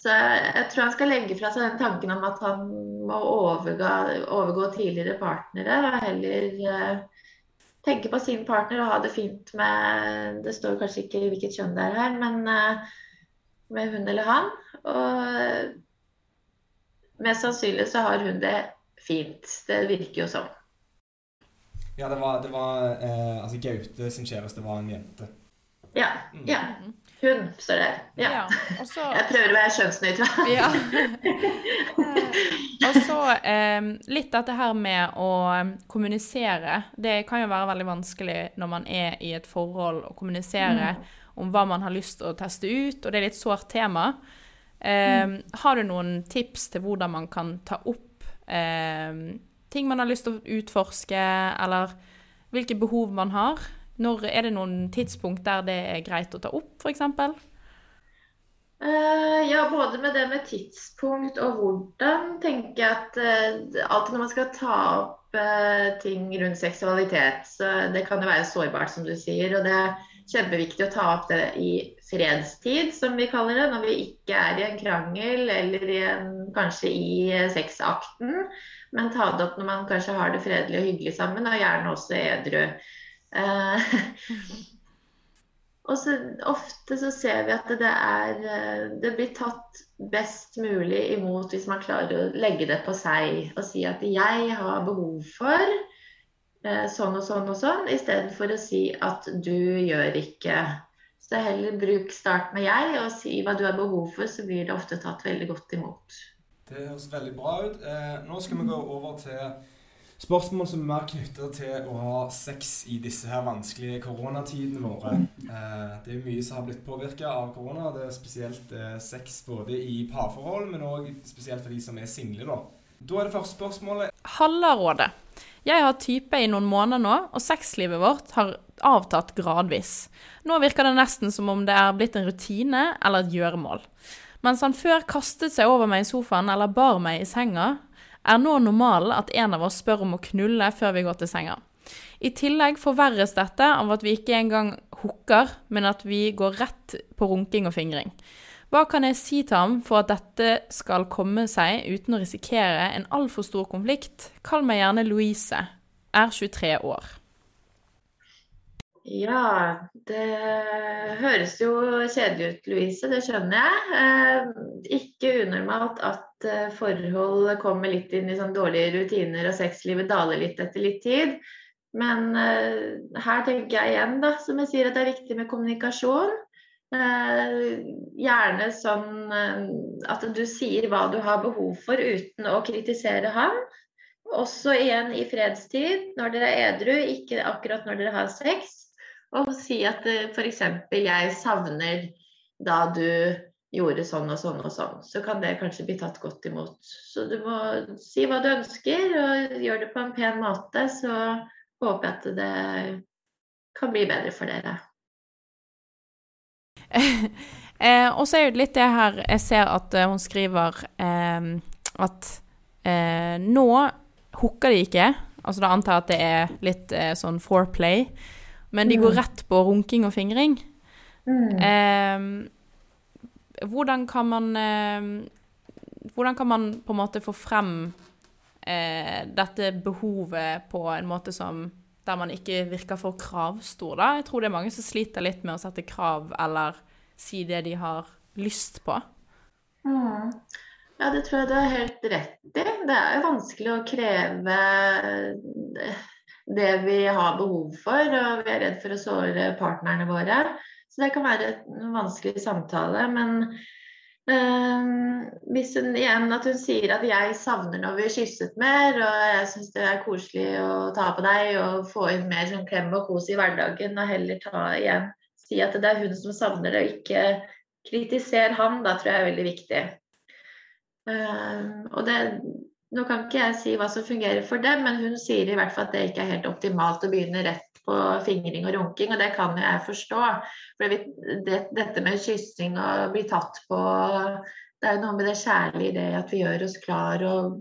Så jeg tror han skal legge fra seg den tanken om at han må overgå, overgå tidligere partnere, og heller uh, tenke på sin partner og ha det fint med Det står kanskje ikke hvilket kjønn det er her, men med hun eller han. Og mest sannsynlig så har hun det fint. Det virker jo sånn. Ja, det var, det var eh, Altså, Gaute sin kjæreste var en jente. Ja. Mm. ja. Hun står der. Ja. ja også, jeg prøver å være kjønnsnøytral. ja. og så eh, litt dette her med å kommunisere. Det kan jo være veldig vanskelig når man er i et forhold, å kommunisere mm. om hva man har lyst til å teste ut, og det er litt sårt tema. Eh, mm. Har du noen tips til hvordan man kan ta opp eh, ting man har lyst til å utforske, eller hvilke behov man har? Når Er det noen tidspunkt der det er greit å ta opp, f.eks.? Uh, eh, ja, både med det med tidspunkt og hvordan, tenker jeg at uh, alltid når man skal ta opp uh, ting rundt seksualitet, så det kan jo være sårbart, som du sier. og det er kjempeviktig å ta opp det i fredstid, som vi kaller det. Når vi ikke er i en krangel eller i en, kanskje i sexakten. Men ta det opp når man kanskje har det fredelig og hyggelig sammen, og gjerne også edru. Eh, og så Ofte så ser vi at det, er, eh, det blir tatt best mulig imot hvis man klarer å legge det på seg og si at 'jeg har behov for' Eh, sånn og sånn og sånn, istedenfor å si at du gjør ikke. Så heller bruk start med jeg, og si hva du har behov for, så blir det ofte tatt veldig godt imot. Det høres veldig bra ut. Eh, nå skal vi gå over til spørsmål som er mer knytta til å ha sex i disse her vanskelige koronatidene våre. Eh, det er mye som har blitt påvirka av korona. Det er spesielt eh, sex både i parforhold, men òg spesielt for de som er single. da. Da er det første spørsmålet. Hallarådet. Jeg har type i noen måneder nå, og sexlivet vårt har avtatt gradvis. Nå virker det nesten som om det er blitt en rutine eller et gjøremål. Mens han før kastet seg over meg i sofaen eller bar meg i senga, er nå normalen at en av oss spør om å knulle før vi går til senga. I tillegg forverres dette av at vi ikke engang hooker, men at vi går rett på runking og fingring. Hva kan jeg si til ham for at dette skal komme seg uten å risikere en altfor stor konflikt? Kall meg gjerne Louise. Er 23 år. Ja, det høres jo kjedelig ut, Louise. Det skjønner jeg. Eh, ikke unormalt at eh, forhold kommer litt inn i sånn dårlige rutiner og sexlivet daler litt etter litt tid. Men eh, her tenker jeg igjen, da, som jeg sier, at det er viktig med kommunikasjon. Eh, gjerne sånn eh, at du sier hva du har behov for uten å kritisere ham. Også igjen i fredstid, når dere er edru, ikke akkurat når dere har sex. Og si at eh, f.eks. jeg savner da du gjorde sånn og sånn og sånn. Så kan det kanskje bli tatt godt imot. Så du må si hva du ønsker, og gjør det på en pen måte. Så håper jeg at det kan bli bedre for dere. Eh, og så er jo litt det her Jeg ser at uh, hun skriver eh, at eh, nå hooker de ikke. Altså da antar jeg at det er litt eh, sånn foreplay. Men de går Mm. rett på runking og fingring. Eh, hvordan kan man eh, Hvordan kan man på en måte få frem eh, dette behovet på en måte som der man ikke virker for kravstor, da? Jeg tror det er mange som sliter litt med å sette krav eller si det de har lyst på. Mm. Ja, det tror jeg du har helt rett i. Det er jo vanskelig å kreve det vi har behov for, og vi er redd for å såre partnerne våre. Så det kan være en vanskelig samtale. Men eh, hvis hun igjen at hun sier at 'jeg savner når vi kysset mer', og 'jeg syns det er koselig å ta på deg' og få inn mer sånn klem og kos i hverdagen, og heller ta igjen si at det er hun som savner det, og ikke kritiser han, da tror jeg er veldig viktig. Eh, og det, nå kan ikke jeg si hva som fungerer for dem, men hun sier i hvert fall at det ikke er helt optimalt å begynne rett på fingring og runking, og det kan jo jeg forstå. For det, dette med kyssing og bli tatt på, det er jo noe med det kjærlige i det at vi gjør oss klar og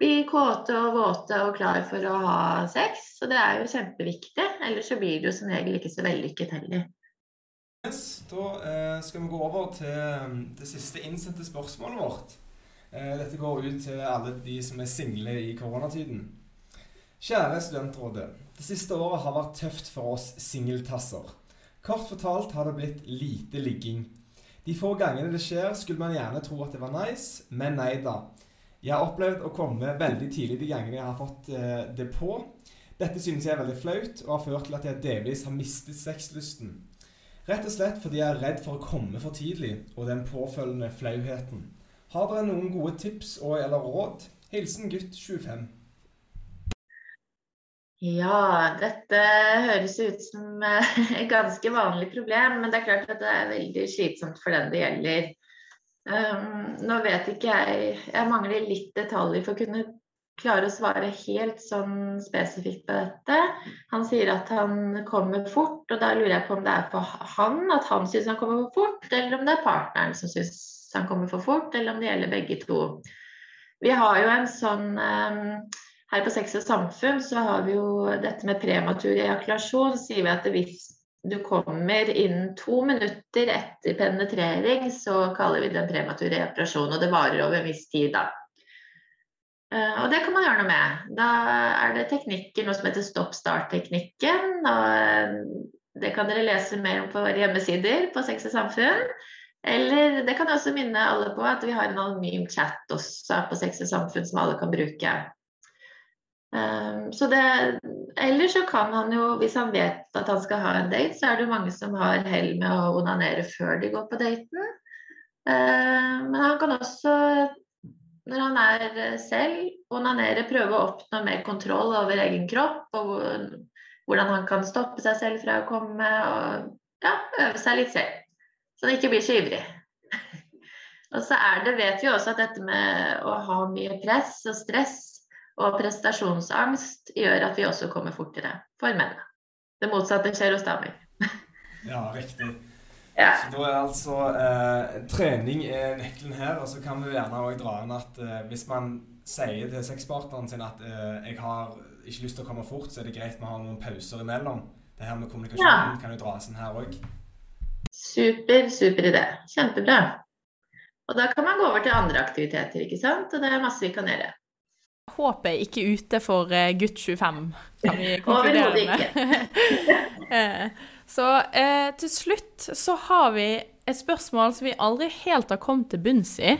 blir kåte og våte og klar for å ha sex. Og det er jo kjempeviktig, ellers så blir det jo som regel ikke så vellykket heller. Yes, da eh, skal vi gå over til um, det siste innsendte spørsmålet vårt. Eh, dette går ut til alle de som er single i koronatiden. Kjære Studentrådet. Det siste året har vært tøft for oss singeltasser. Kort fortalt har det blitt lite ligging. De få gangene det skjer, skulle man gjerne tro at det var nice, men nei da. Jeg har opplevd å komme veldig tidlig de gangene jeg har fått eh, det på. Dette synes jeg er veldig flaut, og har ført til at jeg delvis har mistet sexlysten. Rett og slett fordi jeg er redd for å komme for tidlig, og den påfølgende flauheten. Har dere noen gode tips og eller råd? Hilsen gutt 25. Ja, dette høres ut som eh, et ganske vanlig problem, men det er klart at det er veldig slitsomt for den det gjelder. Um, nå vet ikke jeg Jeg mangler litt detaljer for å kunne klare å svare helt sånn spesifikt på dette. Han sier at han kommer fort, og da lurer jeg på om det er på han at han syns han kommer for fort, eller om det er partneren som syns han kommer for fort, eller om det gjelder begge to. Vi har jo en sånn um, her på Sex og samfunn så har vi jo dette med prematur ejakulasjon. Sier vi at hvis du kommer innen to minutter etter penetrering, så kaller vi det en prematur ejakulasjon. Og det varer over en viss tid, da. Uh, og det kan man gjøre noe med. Da er det teknikker, noe som heter stopp-start-teknikken. og Det kan dere lese mer om på våre hjemmesider på Sex og samfunn. Eller det kan jeg også minne alle på at vi har en anonym chat også på Sex og samfunn som alle kan bruke. Um, så det, eller så kan han jo, hvis han vet at han skal ha en date, så er det jo mange som har hell med å onanere før de går på daten. Uh, men han kan også, når han er selv, onanere, prøve å oppnå mer kontroll over egen kropp. Og hvordan han kan stoppe seg selv fra å komme og ja, øve seg litt selv. Så han ikke blir så ivrig. Og så er det, vet vi også at dette med å ha mye press og stress og prestasjonsangst gjør at vi også kommer fortere for menn. Det motsatte skjer hos damer. Ja, riktig. Ja. Så da er altså eh, trening er nøkkelen her, og så kan vi gjerne også dra inn at eh, hvis man sier til sexpartneren sin at eh, jeg har ikke lyst til å komme fort, så er det greit vi har ha noen pauser imellom. Det her med kommunikasjonen kan jo dras inn her òg. Super, super idé. Kjempebra. Og da kan man gå over til andre aktiviteter, ikke sant? Og det er masse vi kan gjøre. Håpet er ikke ute for eh, gutt 25, kan vi konkludere med. Eh, så eh, til slutt så har vi et spørsmål som vi aldri helt har kommet til bunns i.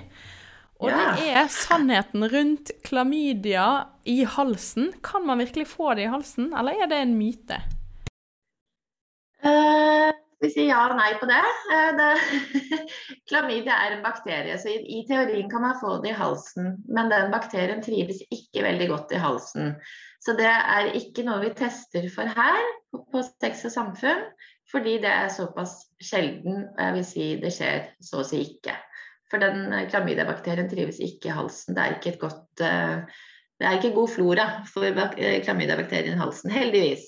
Og det er sannheten rundt klamydia i halsen. Kan man virkelig få det i halsen, eller er det en myte? Eh, vi sier ja og nei på det. Eh, det Klamydia er en bakterie, så i, i, teorien kan man få det i halsen. Men den bakterien trives ikke veldig godt i halsen. Så det er ikke noe vi tester for her på, Sex og samfunn, fordi det er såpass sjelden, og jeg vil si det skjer så å si ikke. For den klamydiabakterien trives ikke i halsen. Det er ikke godt uh, det er ikke god flora for klamydiabakterien i halsen, heldigvis.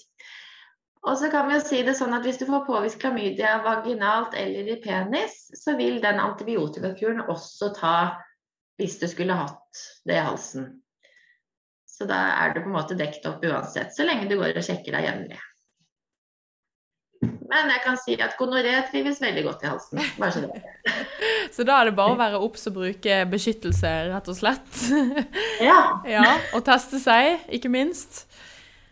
Og så kan vi jo si det sånn at Hvis du får påvist klamydia vaginalt eller i penis, så vil den antibiotikakuren også ta hvis du skulle hatt det i halsen. Så da er det på en måte dekt opp uansett, så lenge du går og sjekker deg jevnlig. Men jeg kan si at gonoré trives veldig godt i halsen. Bare så det. Så da er det bare å være obs og bruke beskyttelse, rett og slett. Ja. ja. Og teste seg, ikke minst.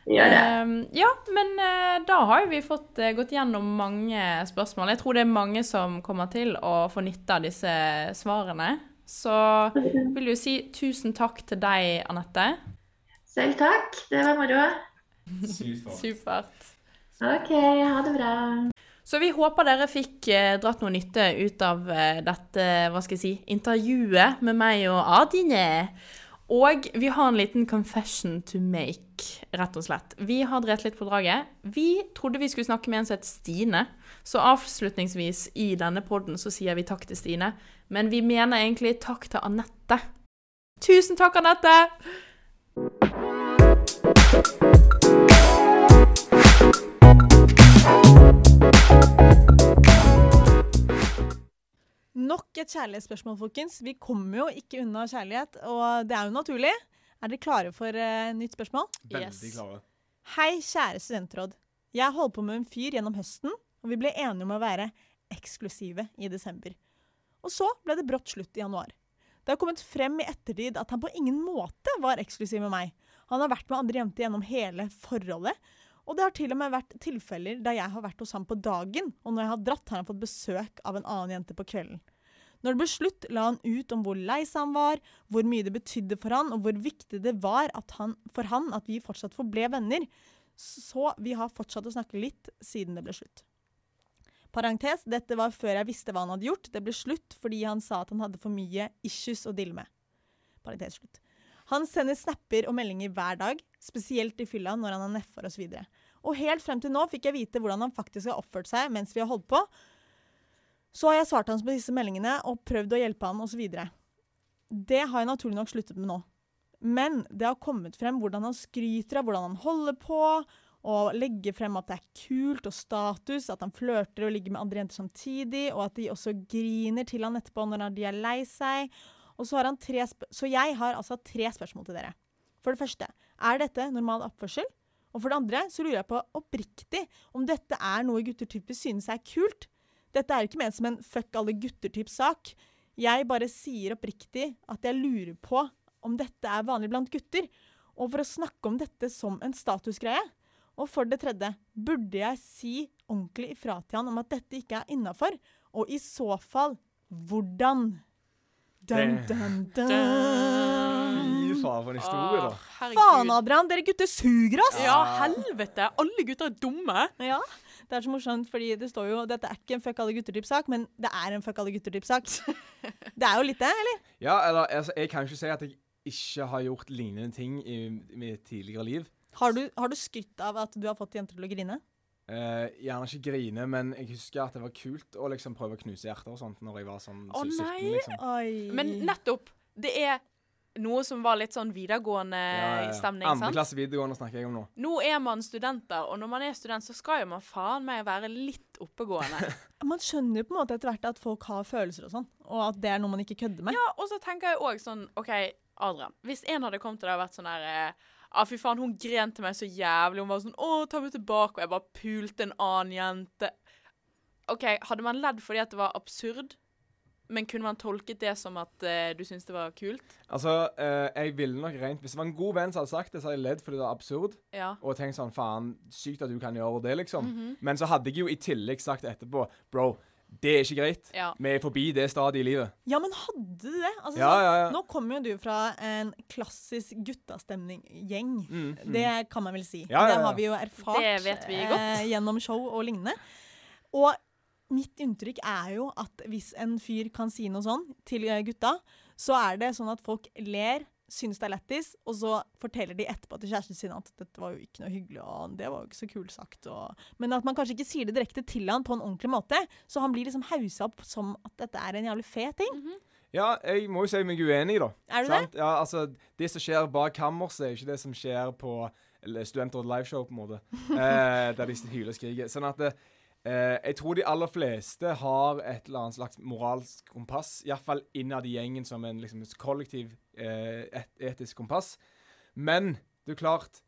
Um, ja, men uh, da har jo vi fått uh, gått gjennom mange spørsmål. Jeg tror det er mange som kommer til å få nytte av disse svarene. Så vil jo si tusen takk til deg, Anette. Selv takk. Det var moro. Supert. Supert. OK, ha det bra. Så vi håper dere fikk eh, dratt noe nytte ut av eh, dette hva skal jeg si, intervjuet med meg og Adine. Og vi har en liten confession to make, rett og slett. Vi har drevet litt på draget. Vi trodde vi skulle snakke med en som het Stine. Så avslutningsvis i denne podden så sier vi takk til Stine. Men vi mener egentlig takk til Anette. Tusen takk, Anette! Et kjærlighetsspørsmål, folkens. Vi kommer jo ikke unna kjærlighet, og det er jo naturlig. Er dere klare for uh, nytt spørsmål? Veldig Yes. klare. Hei, kjære studentråd. Jeg holdt på med en fyr gjennom høsten, og vi ble enige om å være eksklusive i desember. Og så ble det brått slutt i januar. Det har kommet frem i ettertid at han på ingen måte var eksklusiv med meg. Han har vært med andre jenter gjennom hele forholdet, og det har til og med vært tilfeller der jeg har vært hos ham på dagen, og når jeg har dratt, har han fått besøk av en annen jente på kvelden. Når det ble slutt, la han ut om hvor lei seg han var, hvor mye det betydde for han, og hvor viktig det var han, for han at vi fortsatt forble venner. Så vi har fortsatt å snakke litt siden det ble slutt. Parentes, dette var før jeg visste hva han hadde gjort. Det ble slutt fordi han sa at han hadde for mye issues å deale med. Parentes slutt. Han sender snapper og meldinger hver dag, spesielt i fylla når han har nedfor osv. Og helt frem til nå fikk jeg vite hvordan han faktisk har oppført seg mens vi har holdt på. Så har jeg svart hans på disse meldingene og prøvd å hjelpe han osv. Det har jeg naturlig nok sluttet med nå. Men det har kommet frem hvordan han skryter av hvordan han holder på, og legger frem at det er kult og status, at han flørter og ligger med andre jenter samtidig, og at de også griner til han etterpå når de er lei seg. Så, han så jeg har altså tre spørsmål til dere. For det første, er dette normal oppførsel? Og for det andre så lurer jeg på oppriktig om dette er noe gutter typisk synes er kult. Dette er ikke ment som en fuck alle gutter-type sak. Jeg bare sier oppriktig at jeg lurer på om dette er vanlig blant gutter. Og for å snakke om dette som en statusgreie. Og for det tredje, burde jeg si ordentlig ifra til han om at dette ikke er innafor? Og i så fall, hvordan? Dun, dun, dun. Fy faen, for en historie, da. Faen, Adrian, dere gutter suger, ass! Ja, helvete! Alle gutter er dumme. Ja, det er så morsomt, fordi det står jo Dette er ikke en fuck alle gutter-type-sak, men det er en fuck alle gutter-type-sak. det er jo litt det, eller? Ja, eller altså, jeg kan ikke si at jeg ikke har gjort lignende ting i mitt tidligere liv. Har du, har du skrytt av at du har fått jenter til å grine? Uh, gjerne ikke grine, men jeg husker at det var kult å liksom prøve å knuse hjerter og sånt når jeg var sånn oh, 17, nei. liksom. Oi. Men nettopp. Det er noe som var litt sånn videregående Ja, ja, ja. stemning, Andre sant? klasse videregående snakker jeg om nå. Nå er man studenter, og når man er student, så skal jo man faen meg være litt oppegående. Man skjønner jo på en måte etter hvert at folk har følelser og sånn, og at det er noe man ikke kødder med. ja, og så tenker jeg òg sånn OK, Adrian. Hvis en hadde kommet til deg og vært sånn her ja, ah, fy faen, hun gren til meg så jævlig. Hun var sånn 'Å, ta meg tilbake.' Og jeg bare pulte en annen jente. OK, hadde man ledd fordi at det var absurd? Men kunne man tolket det som at uh, du syntes det var kult? Altså, uh, jeg ville nok rent Hvis det var en god venn som hadde sagt det, så hadde jeg ledd fordi det var absurd. Ja. Og tenkt sånn Faen, sykt at du kan gjøre det, liksom. Mhm. Men så hadde jeg jo i tillegg sagt etterpå Bro, det er ikke greit. Ja. Vi er forbi det stadiet i livet. Ja, men hadde du det? Altså, Ja, sånn, ja, ja. Nå kommer jo du fra en klassisk guttastemning-gjeng. Mm, mm. Det kan man vel si. Ja, ja, ja. Det har vi jo erfart Det vet vi godt. Eh, gjennom show og lignende. Og mitt inntrykk er jo at hvis en fyr kan si noe sånn til eh, gutta, så er det sånn at folk ler, syns det er lættis, og så forteller de etterpå til kjæresten sin at dette var jo ikke noe hyggelig, og det var jo ikke så kult sagt. Og... Men at man kanskje ikke sier det direkte til han på en ordentlig måte, så han blir liksom hausa opp som at dette er en jævlig fet ting. Ja, jeg må jo si meg uenig, da. Er du det? Ja, altså, Det som skjer bak kammerset, er ikke det som skjer på eller Studenter liveshow, på en måte. Eh, der de hyler og skriker. Sånn at det, eh, Jeg tror de aller fleste har et eller annet slags moralsk kompass. Iallfall innad i gjengen som en liksom, kollektiv eh, et, etisk kompass. Men det er klart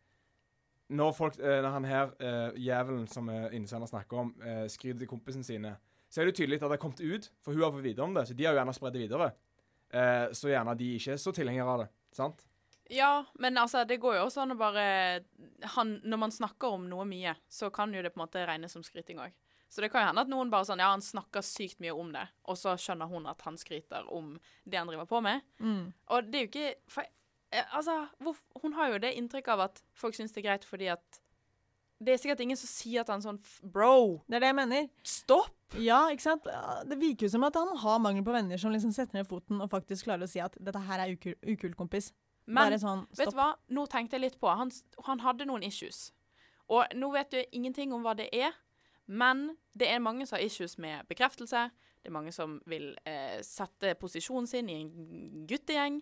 Når folk, eh, når han her, eh, jævelen som innsender snakker om, eh, skryter til kompisene sine, så er det tydelig at det har kommet ut, for hun har fått vite om det. Så de har jo gjerne spredd det videre. Eh, så gjerne de ikke er så tilhengere av det. Sant? Ja, men altså, det går jo også an å bare han, Når man snakker om noe mye, så kan jo det på en måte regnes som skryting òg. Så det kan jo hende at noen bare sånn Ja, han snakker sykt mye om det, og så skjønner hun at han skryter om det han driver på med. Mm. Og det er jo ikke for, eh, Altså, hvor, hun har jo det inntrykket av at folk syns det er greit fordi at Det er sikkert ingen som sier at han sånn Bro, Det er det jeg mener. stopp! Ja, ikke sant? Det virker jo som at han har mangel på venner som liksom setter ned foten og faktisk klarer å si at dette her er ukul, ukult, kompis. Men sånn, Vet du hva? Nå tenkte jeg litt på Han, han hadde noen issues. Og nå vet du ingenting om hva det er, men det er mange som har issues med bekreftelse. Det er mange som vil eh, sette posisjonen sin i en guttegjeng.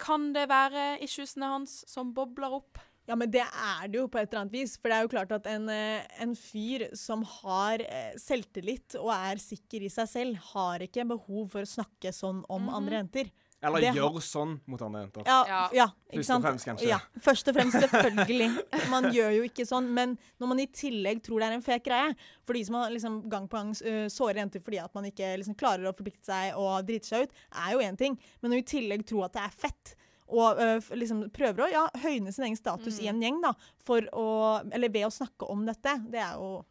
Kan det være issuesene hans som bobler opp? Ja, men det er det jo på et eller annet vis. For det er jo klart at en, eh, en fyr som har eh, selvtillit og er sikker i seg selv, har ikke behov for å snakke sånn om Mhm. andre jenter. Eller Det gjør sånn mot andre jenter. Ja, Ja. Først og fremst, kanskje. Ja, først og fremst, selvfølgelig. Man gjør jo ikke sånn, men når man i tillegg tror det er en fet greie For de som har liksom gang på gang uh, sårer jenter fordi at man ikke liksom klarer å forplikte seg og drite seg ut, er jo én ting. Men når du i tillegg tror at det er fett, og øh, liksom prøver å ja, høyne sin egen status i en gjeng da, for å, eller ved å snakke om dette, det er jo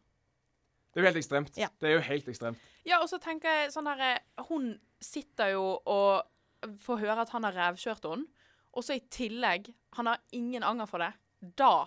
Det er jo helt ekstremt. Ja. Det er jo helt ekstremt. Ja, og så tenker jeg sånn herre Hun sitter jo og får høre at han har revkjørt henne, og så i tillegg Han har ingen anger for det. Da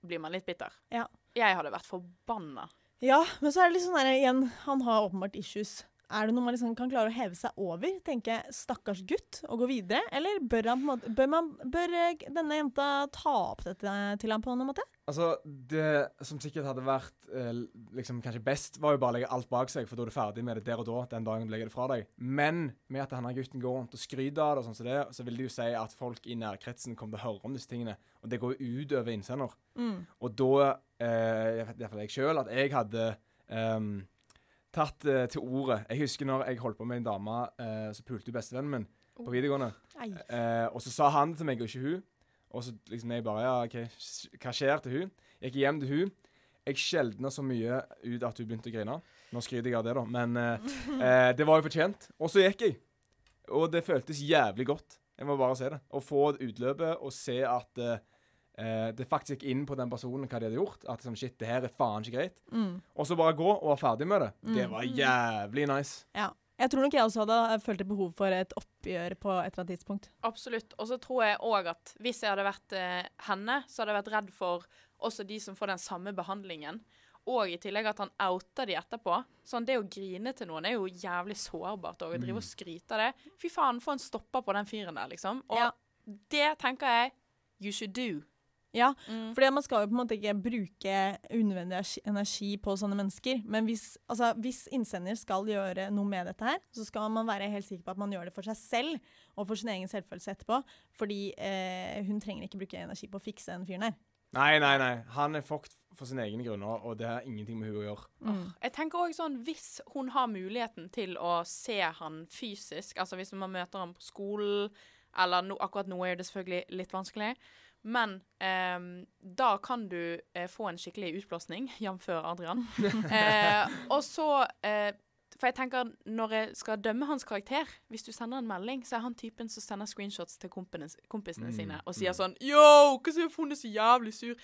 blir man litt bitter. Ja. Jeg hadde vært forbanna. Ja, men så er det litt sånn der igjen, han har åpenbart issues. Er det noe man liksom kan klare å heve seg over? Tenke 'stakkars gutt' og gå videre? Eller bør, han måte, bør, man, bør eh, denne jenta ta opp dette til ham på noen måte? Altså, Det som sikkert hadde vært eh, liksom kanskje best, var jo bare å legge alt bak seg, for da er du ferdig med det der og da, den dagen du legger det fra deg. Men med at denne gutten går rundt og skryter av det, og sånn som det, så vil det jo si at folk i nærkretsen kommer til å høre om disse tingene. Og det går jo ut over innsender. Mm. Og da eh, iallfall jeg sjøl at jeg hadde ehm, tatt uh, til ordet. Jeg husker når jeg holdt på med en dame uh, som pulte bestevennen min på videregående. Eh, og så sa han det til meg, og ikke hun. Og så liksom jeg bare Ja, okay, hva skjer til hun? Jeg gikk hjem til hun. Jeg skjeldna så mye ut at hun begynte å grine. Nå skryter jeg av det, da, men det var jo fortjent. Og så gikk jeg. Og det føltes jævlig godt. Jeg må bare si det. Å få utløpet og se at eh, eh, det faktisk gikk inn på den personen hva de hadde gjort. At liksom, shit, det her er faen ikke greit. Mm. Og så bare gå og være ferdig med det. Det Mm. var jævlig nice. Ja. Jeg tror nok jeg også hadde eh, følt et behov for et oppgjør på et eller annet tidspunkt. Absolutt. Og så tror jeg òg at hvis jeg hadde vært eh, henne, så hadde jeg vært redd for også de som får den samme behandlingen. Og i tillegg at han outer de etterpå. Sånn, Det å grine til noen er jo jævlig sårbart. Og å drive og skryte av det. Fy faen, få en stopper på den fyren der, liksom. Og Ja. det tenker jeg you should do. Ja, Mm. for man skal jo på en måte ikke bruke unødvendig energi- på sånne mennesker. Men hvis, altså, hvis innsender skal gjøre noe med dette her, så skal man være helt sikker på at man gjør det for seg selv og for sin egen selvfølelse etterpå. Fordi eh, hun trenger ikke bruke energi på å fikse den fyren her. Nei, nei, nei. Han er fucked for sine egne grunner, og det har ingenting med hun å gjøre. Mm. Jeg tenker også sånn, Hvis hun har muligheten til å se han fysisk, altså hvis man møter ham på skolen eller no, Akkurat nå er det selvfølgelig litt vanskelig, men eh, da kan du eh, få en skikkelig utblåsning, jf. Adrian. eh, og så eh, For jeg tenker, når jeg skal dømme hans karakter Hvis du sender en melding, så er han typen som sender screenshots til kompisene, kompisene Mm, sine og sier mm. sånn Yo, hva sier hun er så jævlig sur?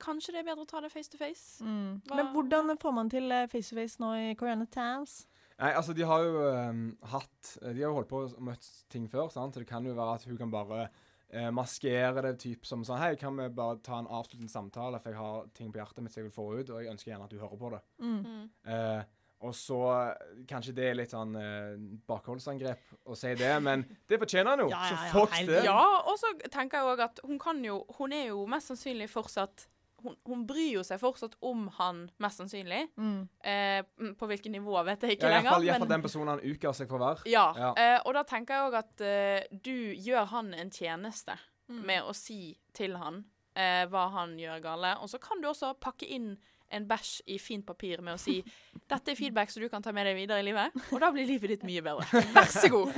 Kanskje det er bedre å ta det face to face? Mm. Hva- Men hvordan får man til eh, face to face nå i Corona Towns? Nei, altså, de har jo um, hatt De har jo holdt på og møtt ting før, sant? så det kan jo være at hun kan bare eh, maskere det typ som sånn Hei, kan vi bare ta en avsluttende samtale, for jeg har ting på hjertet mitt som jeg vil få ut, og jeg ønsker gjerne at du hører på det. Mm. Mm. Eh, og så Kanskje det er litt sånn eh, bakholdsangrep å si det, men det fortjener han jo. Ja, ja, ja, så fuck det. Ja, og så tenker jeg òg at hun kan jo Hun er jo mest sannsynlig fortsatt hun, hun bryr jo seg fortsatt om han, mest sannsynlig. Mm. Eh, på hvilket nivå vet jeg ikke Ja, lenger. Iallfall men- den personen han uker seg for å være. ja, Ja. Eh, og da tenker jeg òg at eh, du gjør han en tjeneste Mm. med å si til han eh, hva han gjør gale. Og så kan du også pakke inn en bæsj i fint papir med å si dette er feedback som du kan ta med deg videre i livet. Og da blir livet ditt mye bedre. Vær så god.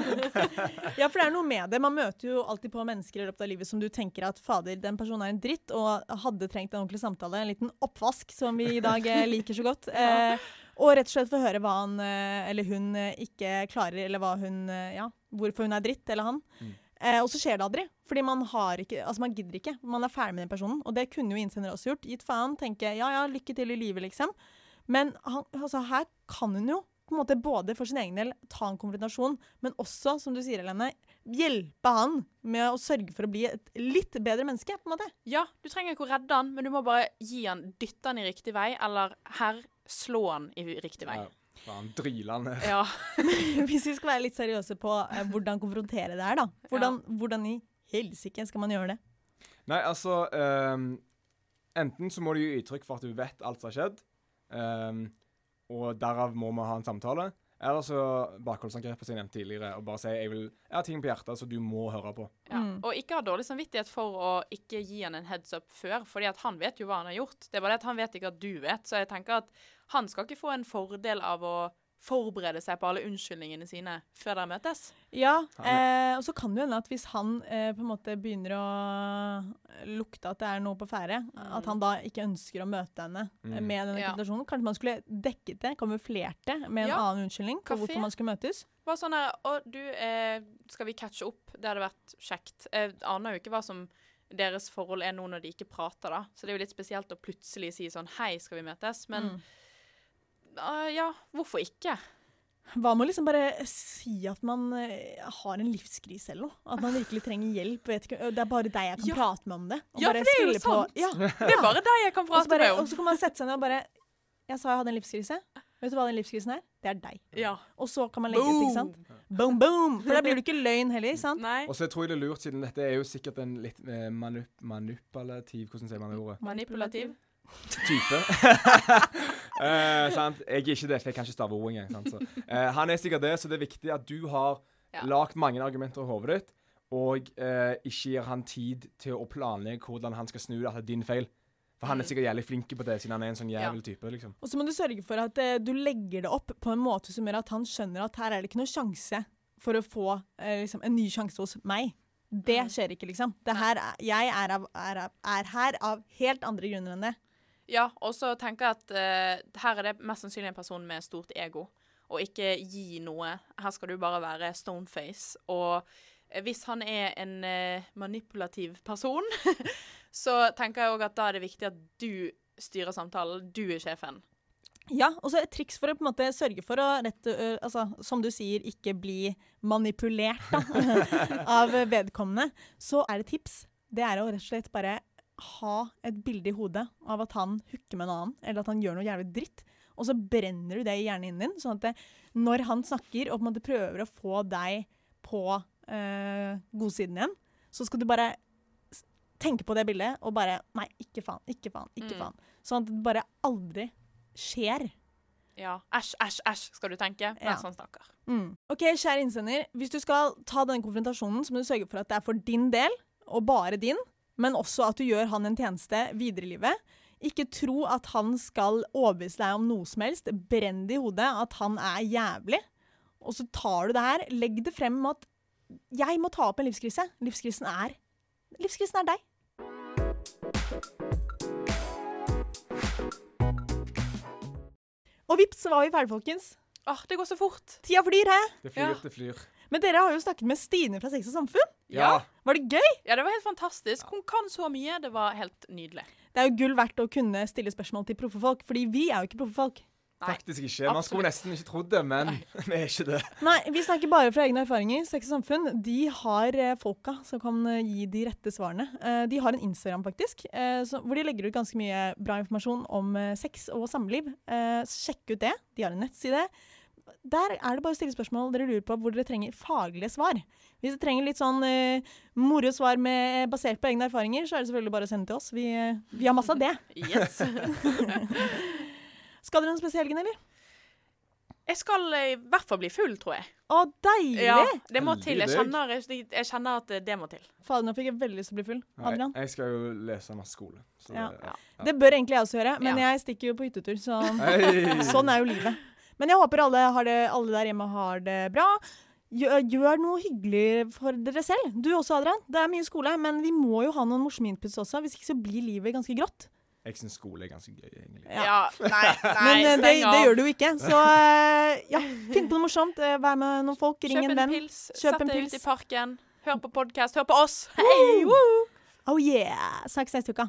Ja, for det er noe med det. Man møter jo alltid på mennesker i løpet av livet som du tenker at fader, den personen er en dritt, og hadde trengt en ordentlig samtale. En liten oppvask, som vi i dag eh, liker så godt. Eh, og rett og slett få høre hva han eh, eller hun eh, ikke klarer, eller hva hun Ja, hvorfor hun er dritt, eller han. Mm. Eh, og så skjer det aldri. Fordi man har ikke Altså, man gidder ikke. Man er ferdig med den personen. Og det kunne jo innsender også gjort. Gitt faen. Tenke ja ja, lykke til i livet, liksom. Men han, altså, her kan hun jo på en måte både for sin egen del ta en konfrontasjon, men også, som du sier, Helene, hjelpe han med å sørge for å bli et litt bedre menneske. på en måte. Ja, du trenger ikke å redde han, men du må bare gi han, dytte han i riktig vei, eller her, slå han i riktig vei. Ja, faen, drilende. Ja. Hvis vi skal være litt seriøse på eh, hvordan konfrontere det her, da. Hvordan, hvordan i helsike skal man gjøre det? Nei, altså um, Enten så må du gi uttrykk for at du vet alt som har skjedd, um, og derav må vi ha en samtale. Eller så bakholdsangrepet som jeg nevnte tidligere, og bare si jeg, vil, jeg har ting på hjertet så du må høre på. Ja. Mm. Og ikke ha dårlig samvittighet for å ikke gi han en heads up før, fordi at han vet jo hva han har gjort. Det er bare det at han vet ikke at du vet, så jeg tenker at han skal ikke få en fordel av å forberede seg på alle unnskyldningene sine før dere møtes. Ja, eh, og så kan det jo hende at hvis han eh, på en måte begynner å lukte at det er noe på ferde, at han da ikke ønsker å møte henne eh, Mm. med denne Ja. konfrontasjonen. Kanskje man skulle dekket det, kamuflert det med en Ja. annen unnskyldning på Kafé. hvorfor man skulle møtes. Bare sånn her Å, du, eh, skal vi catche opp? Det hadde vært kjekt. Jeg aner jo ikke hva som deres forhold er nå når de ikke prater, da. Så det er jo litt spesielt å plutselig si sånn Hei, skal vi møtes? Men Mm. Ah, ja, hvorfor ikke? Hva med å liksom bare si at man eh, har en livskrise eller noe? At man virkelig trenger hjelp? Vet ikke, det er bare deg jeg kan Ja. prate med om det. og Ja, bare for det er jo på- sant. Ja, Det er bare deg jeg kan prate bare, med og så kan man sette seg ned og bare Jeg sa jeg hadde en livskrise. Vet du hva den livskrisen er? Det er deg. Ja. Og så kan man legge ut, ikke sant? Boom, boom! For da blir det ikke løgn heller, sant? Nei. Og så tror jeg det er lurt, siden dette er jo sikkert en litt eh, manup manipulativ Hvordan sier man det ordet? Manipulativ. Type. Eh, sant? Jeg er ikke det, for jeg kan ikke stave ord engang. sant? Så, eh, han er sikkert det, så det er viktig at du har Ja. lagt mange argumenter i hodet ditt, og eh, ikke gir han tid til å planlegge hvordan han skal snu det, at det er din feil. For han er Mm. sikkert jævlig flink på det, siden han er en sånn Ja. type. liksom. Og så må du sørge for at eh, du legger det opp på en måte som gjør at han skjønner at her er det ikke noe sjanse for å få eh, liksom, en ny sjanse hos meg. Det Mm. skjer ikke, liksom. Det her er, jeg er, av, er, av, er her av helt andre grunner enn det. Ja, og så tenker jeg at uh, her er det mest sannsynlig en person med stort ego, og ikke gi noe. Her skal du bare være stoneface. Og hvis han er en uh, manipulativ person, så tenker jeg òg at da er det viktig at du styrer samtalen. Du er sjefen. Ja, og så et triks for å på en måte sørge for å rett, altså, som du sier, ikke bli manipulert da, av vedkommende, så er det tips. Det er å rett og slett bare ha et bilde i hodet av at han hooker med en annen, eller at han gjør noe jævlig dritt, og så brenner du det i hjernen din, sånn at det, når han snakker og på en måte prøver å få deg på øh, godsiden igjen, så skal du bare tenke på det bildet og bare Nei, ikke faen, ikke faen, ikke Mm. faen. Sånn at det bare aldri skjer. Ja. Æsj, æsj, æsj, skal du tenke. Ja. Mens han snakker. Mm. OK, kjære innsender. Hvis du skal ta denne konfrontasjonen, så må du sørge for at det er for din del, og bare din, men også at du gjør han en tjeneste videre i livet. Ikke tro at han skal overbevise deg om noe som helst. Brenn det i hodet at han er jævlig. Og så tar du det her. Legg det frem med at jeg må ta opp en livskrise. Livskrisen er Livskrisen er deg. Og vips, så var vi ferdige, folkens. Åh, det går så fort. Tida flyr, hæ? Det flyr, Ja. det flyr. Men dere har jo snakket med Stine fra Sex og Samfunn. Ja. Var det gøy? Ja, det var helt fantastisk. Hun kan så mye. Det var helt nydelig. Det er jo gull verdt å kunne stille spørsmål til proffe folk, fordi vi er jo ikke proffe folk. Nei, Faktisk ikke. Man skulle nesten ikke trodd det, men vi er ikke det. Nei, vi snakker bare fra egne erfaringer. Sex og Samfunn de har eh, folka som kan eh, gi de rette svarene. Eh, de har en Instagram, faktisk, eh, hvor de legger ut ganske mye bra informasjon om sex og samliv. Eh, sjekk ut det. De har en nettside. Der er det bare å stille spørsmål dere lurer på hvor dere trenger faglige svar. Hvis dere trenger litt sånn uh, moro svar med, basert på egne erfaringer, så er det selvfølgelig bare å sende til oss. Vi, eh, vi har masse av det. Yes. Skal dere noen spesiell helgen, eller? Jeg skal eh, i hvert fall bli full, tror jeg. Å, deilig! Ja, det må Heldig til. Jeg kjenner, jeg, jeg kjenner at det må til. Fader, nå fikk jeg veldig lyst til å bli full. Nei, jeg skal jo lese masse skole. Så Ja. det, Ja. Det bør egentlig jeg også gjøre, men Ja. jeg stikker jo på hyttetur, så sånn er jo livet. Men jeg håper alle, har det, alle der hjemme har det bra. Gjør, gjør noe hyggelig for dere selv. Du også, Adrian. Det er mye skole, men vi må jo ha noen morsomme inputs også. Hvis ikke så blir livet ganske grått. Jeg syns skole er ganske gøy, egentlig. Ja. Ja, nei, nei, Men eh, det, det gjør du jo ikke. Så eh, ja, finn på noe morsomt. eh, Vær med noen folk, ring Kjøp en en venn. pils, Kjøp sett en deg ut i parken. Hør på podkast, hør på oss. Hei! woo! Oh yeah! Snakkes neste uke.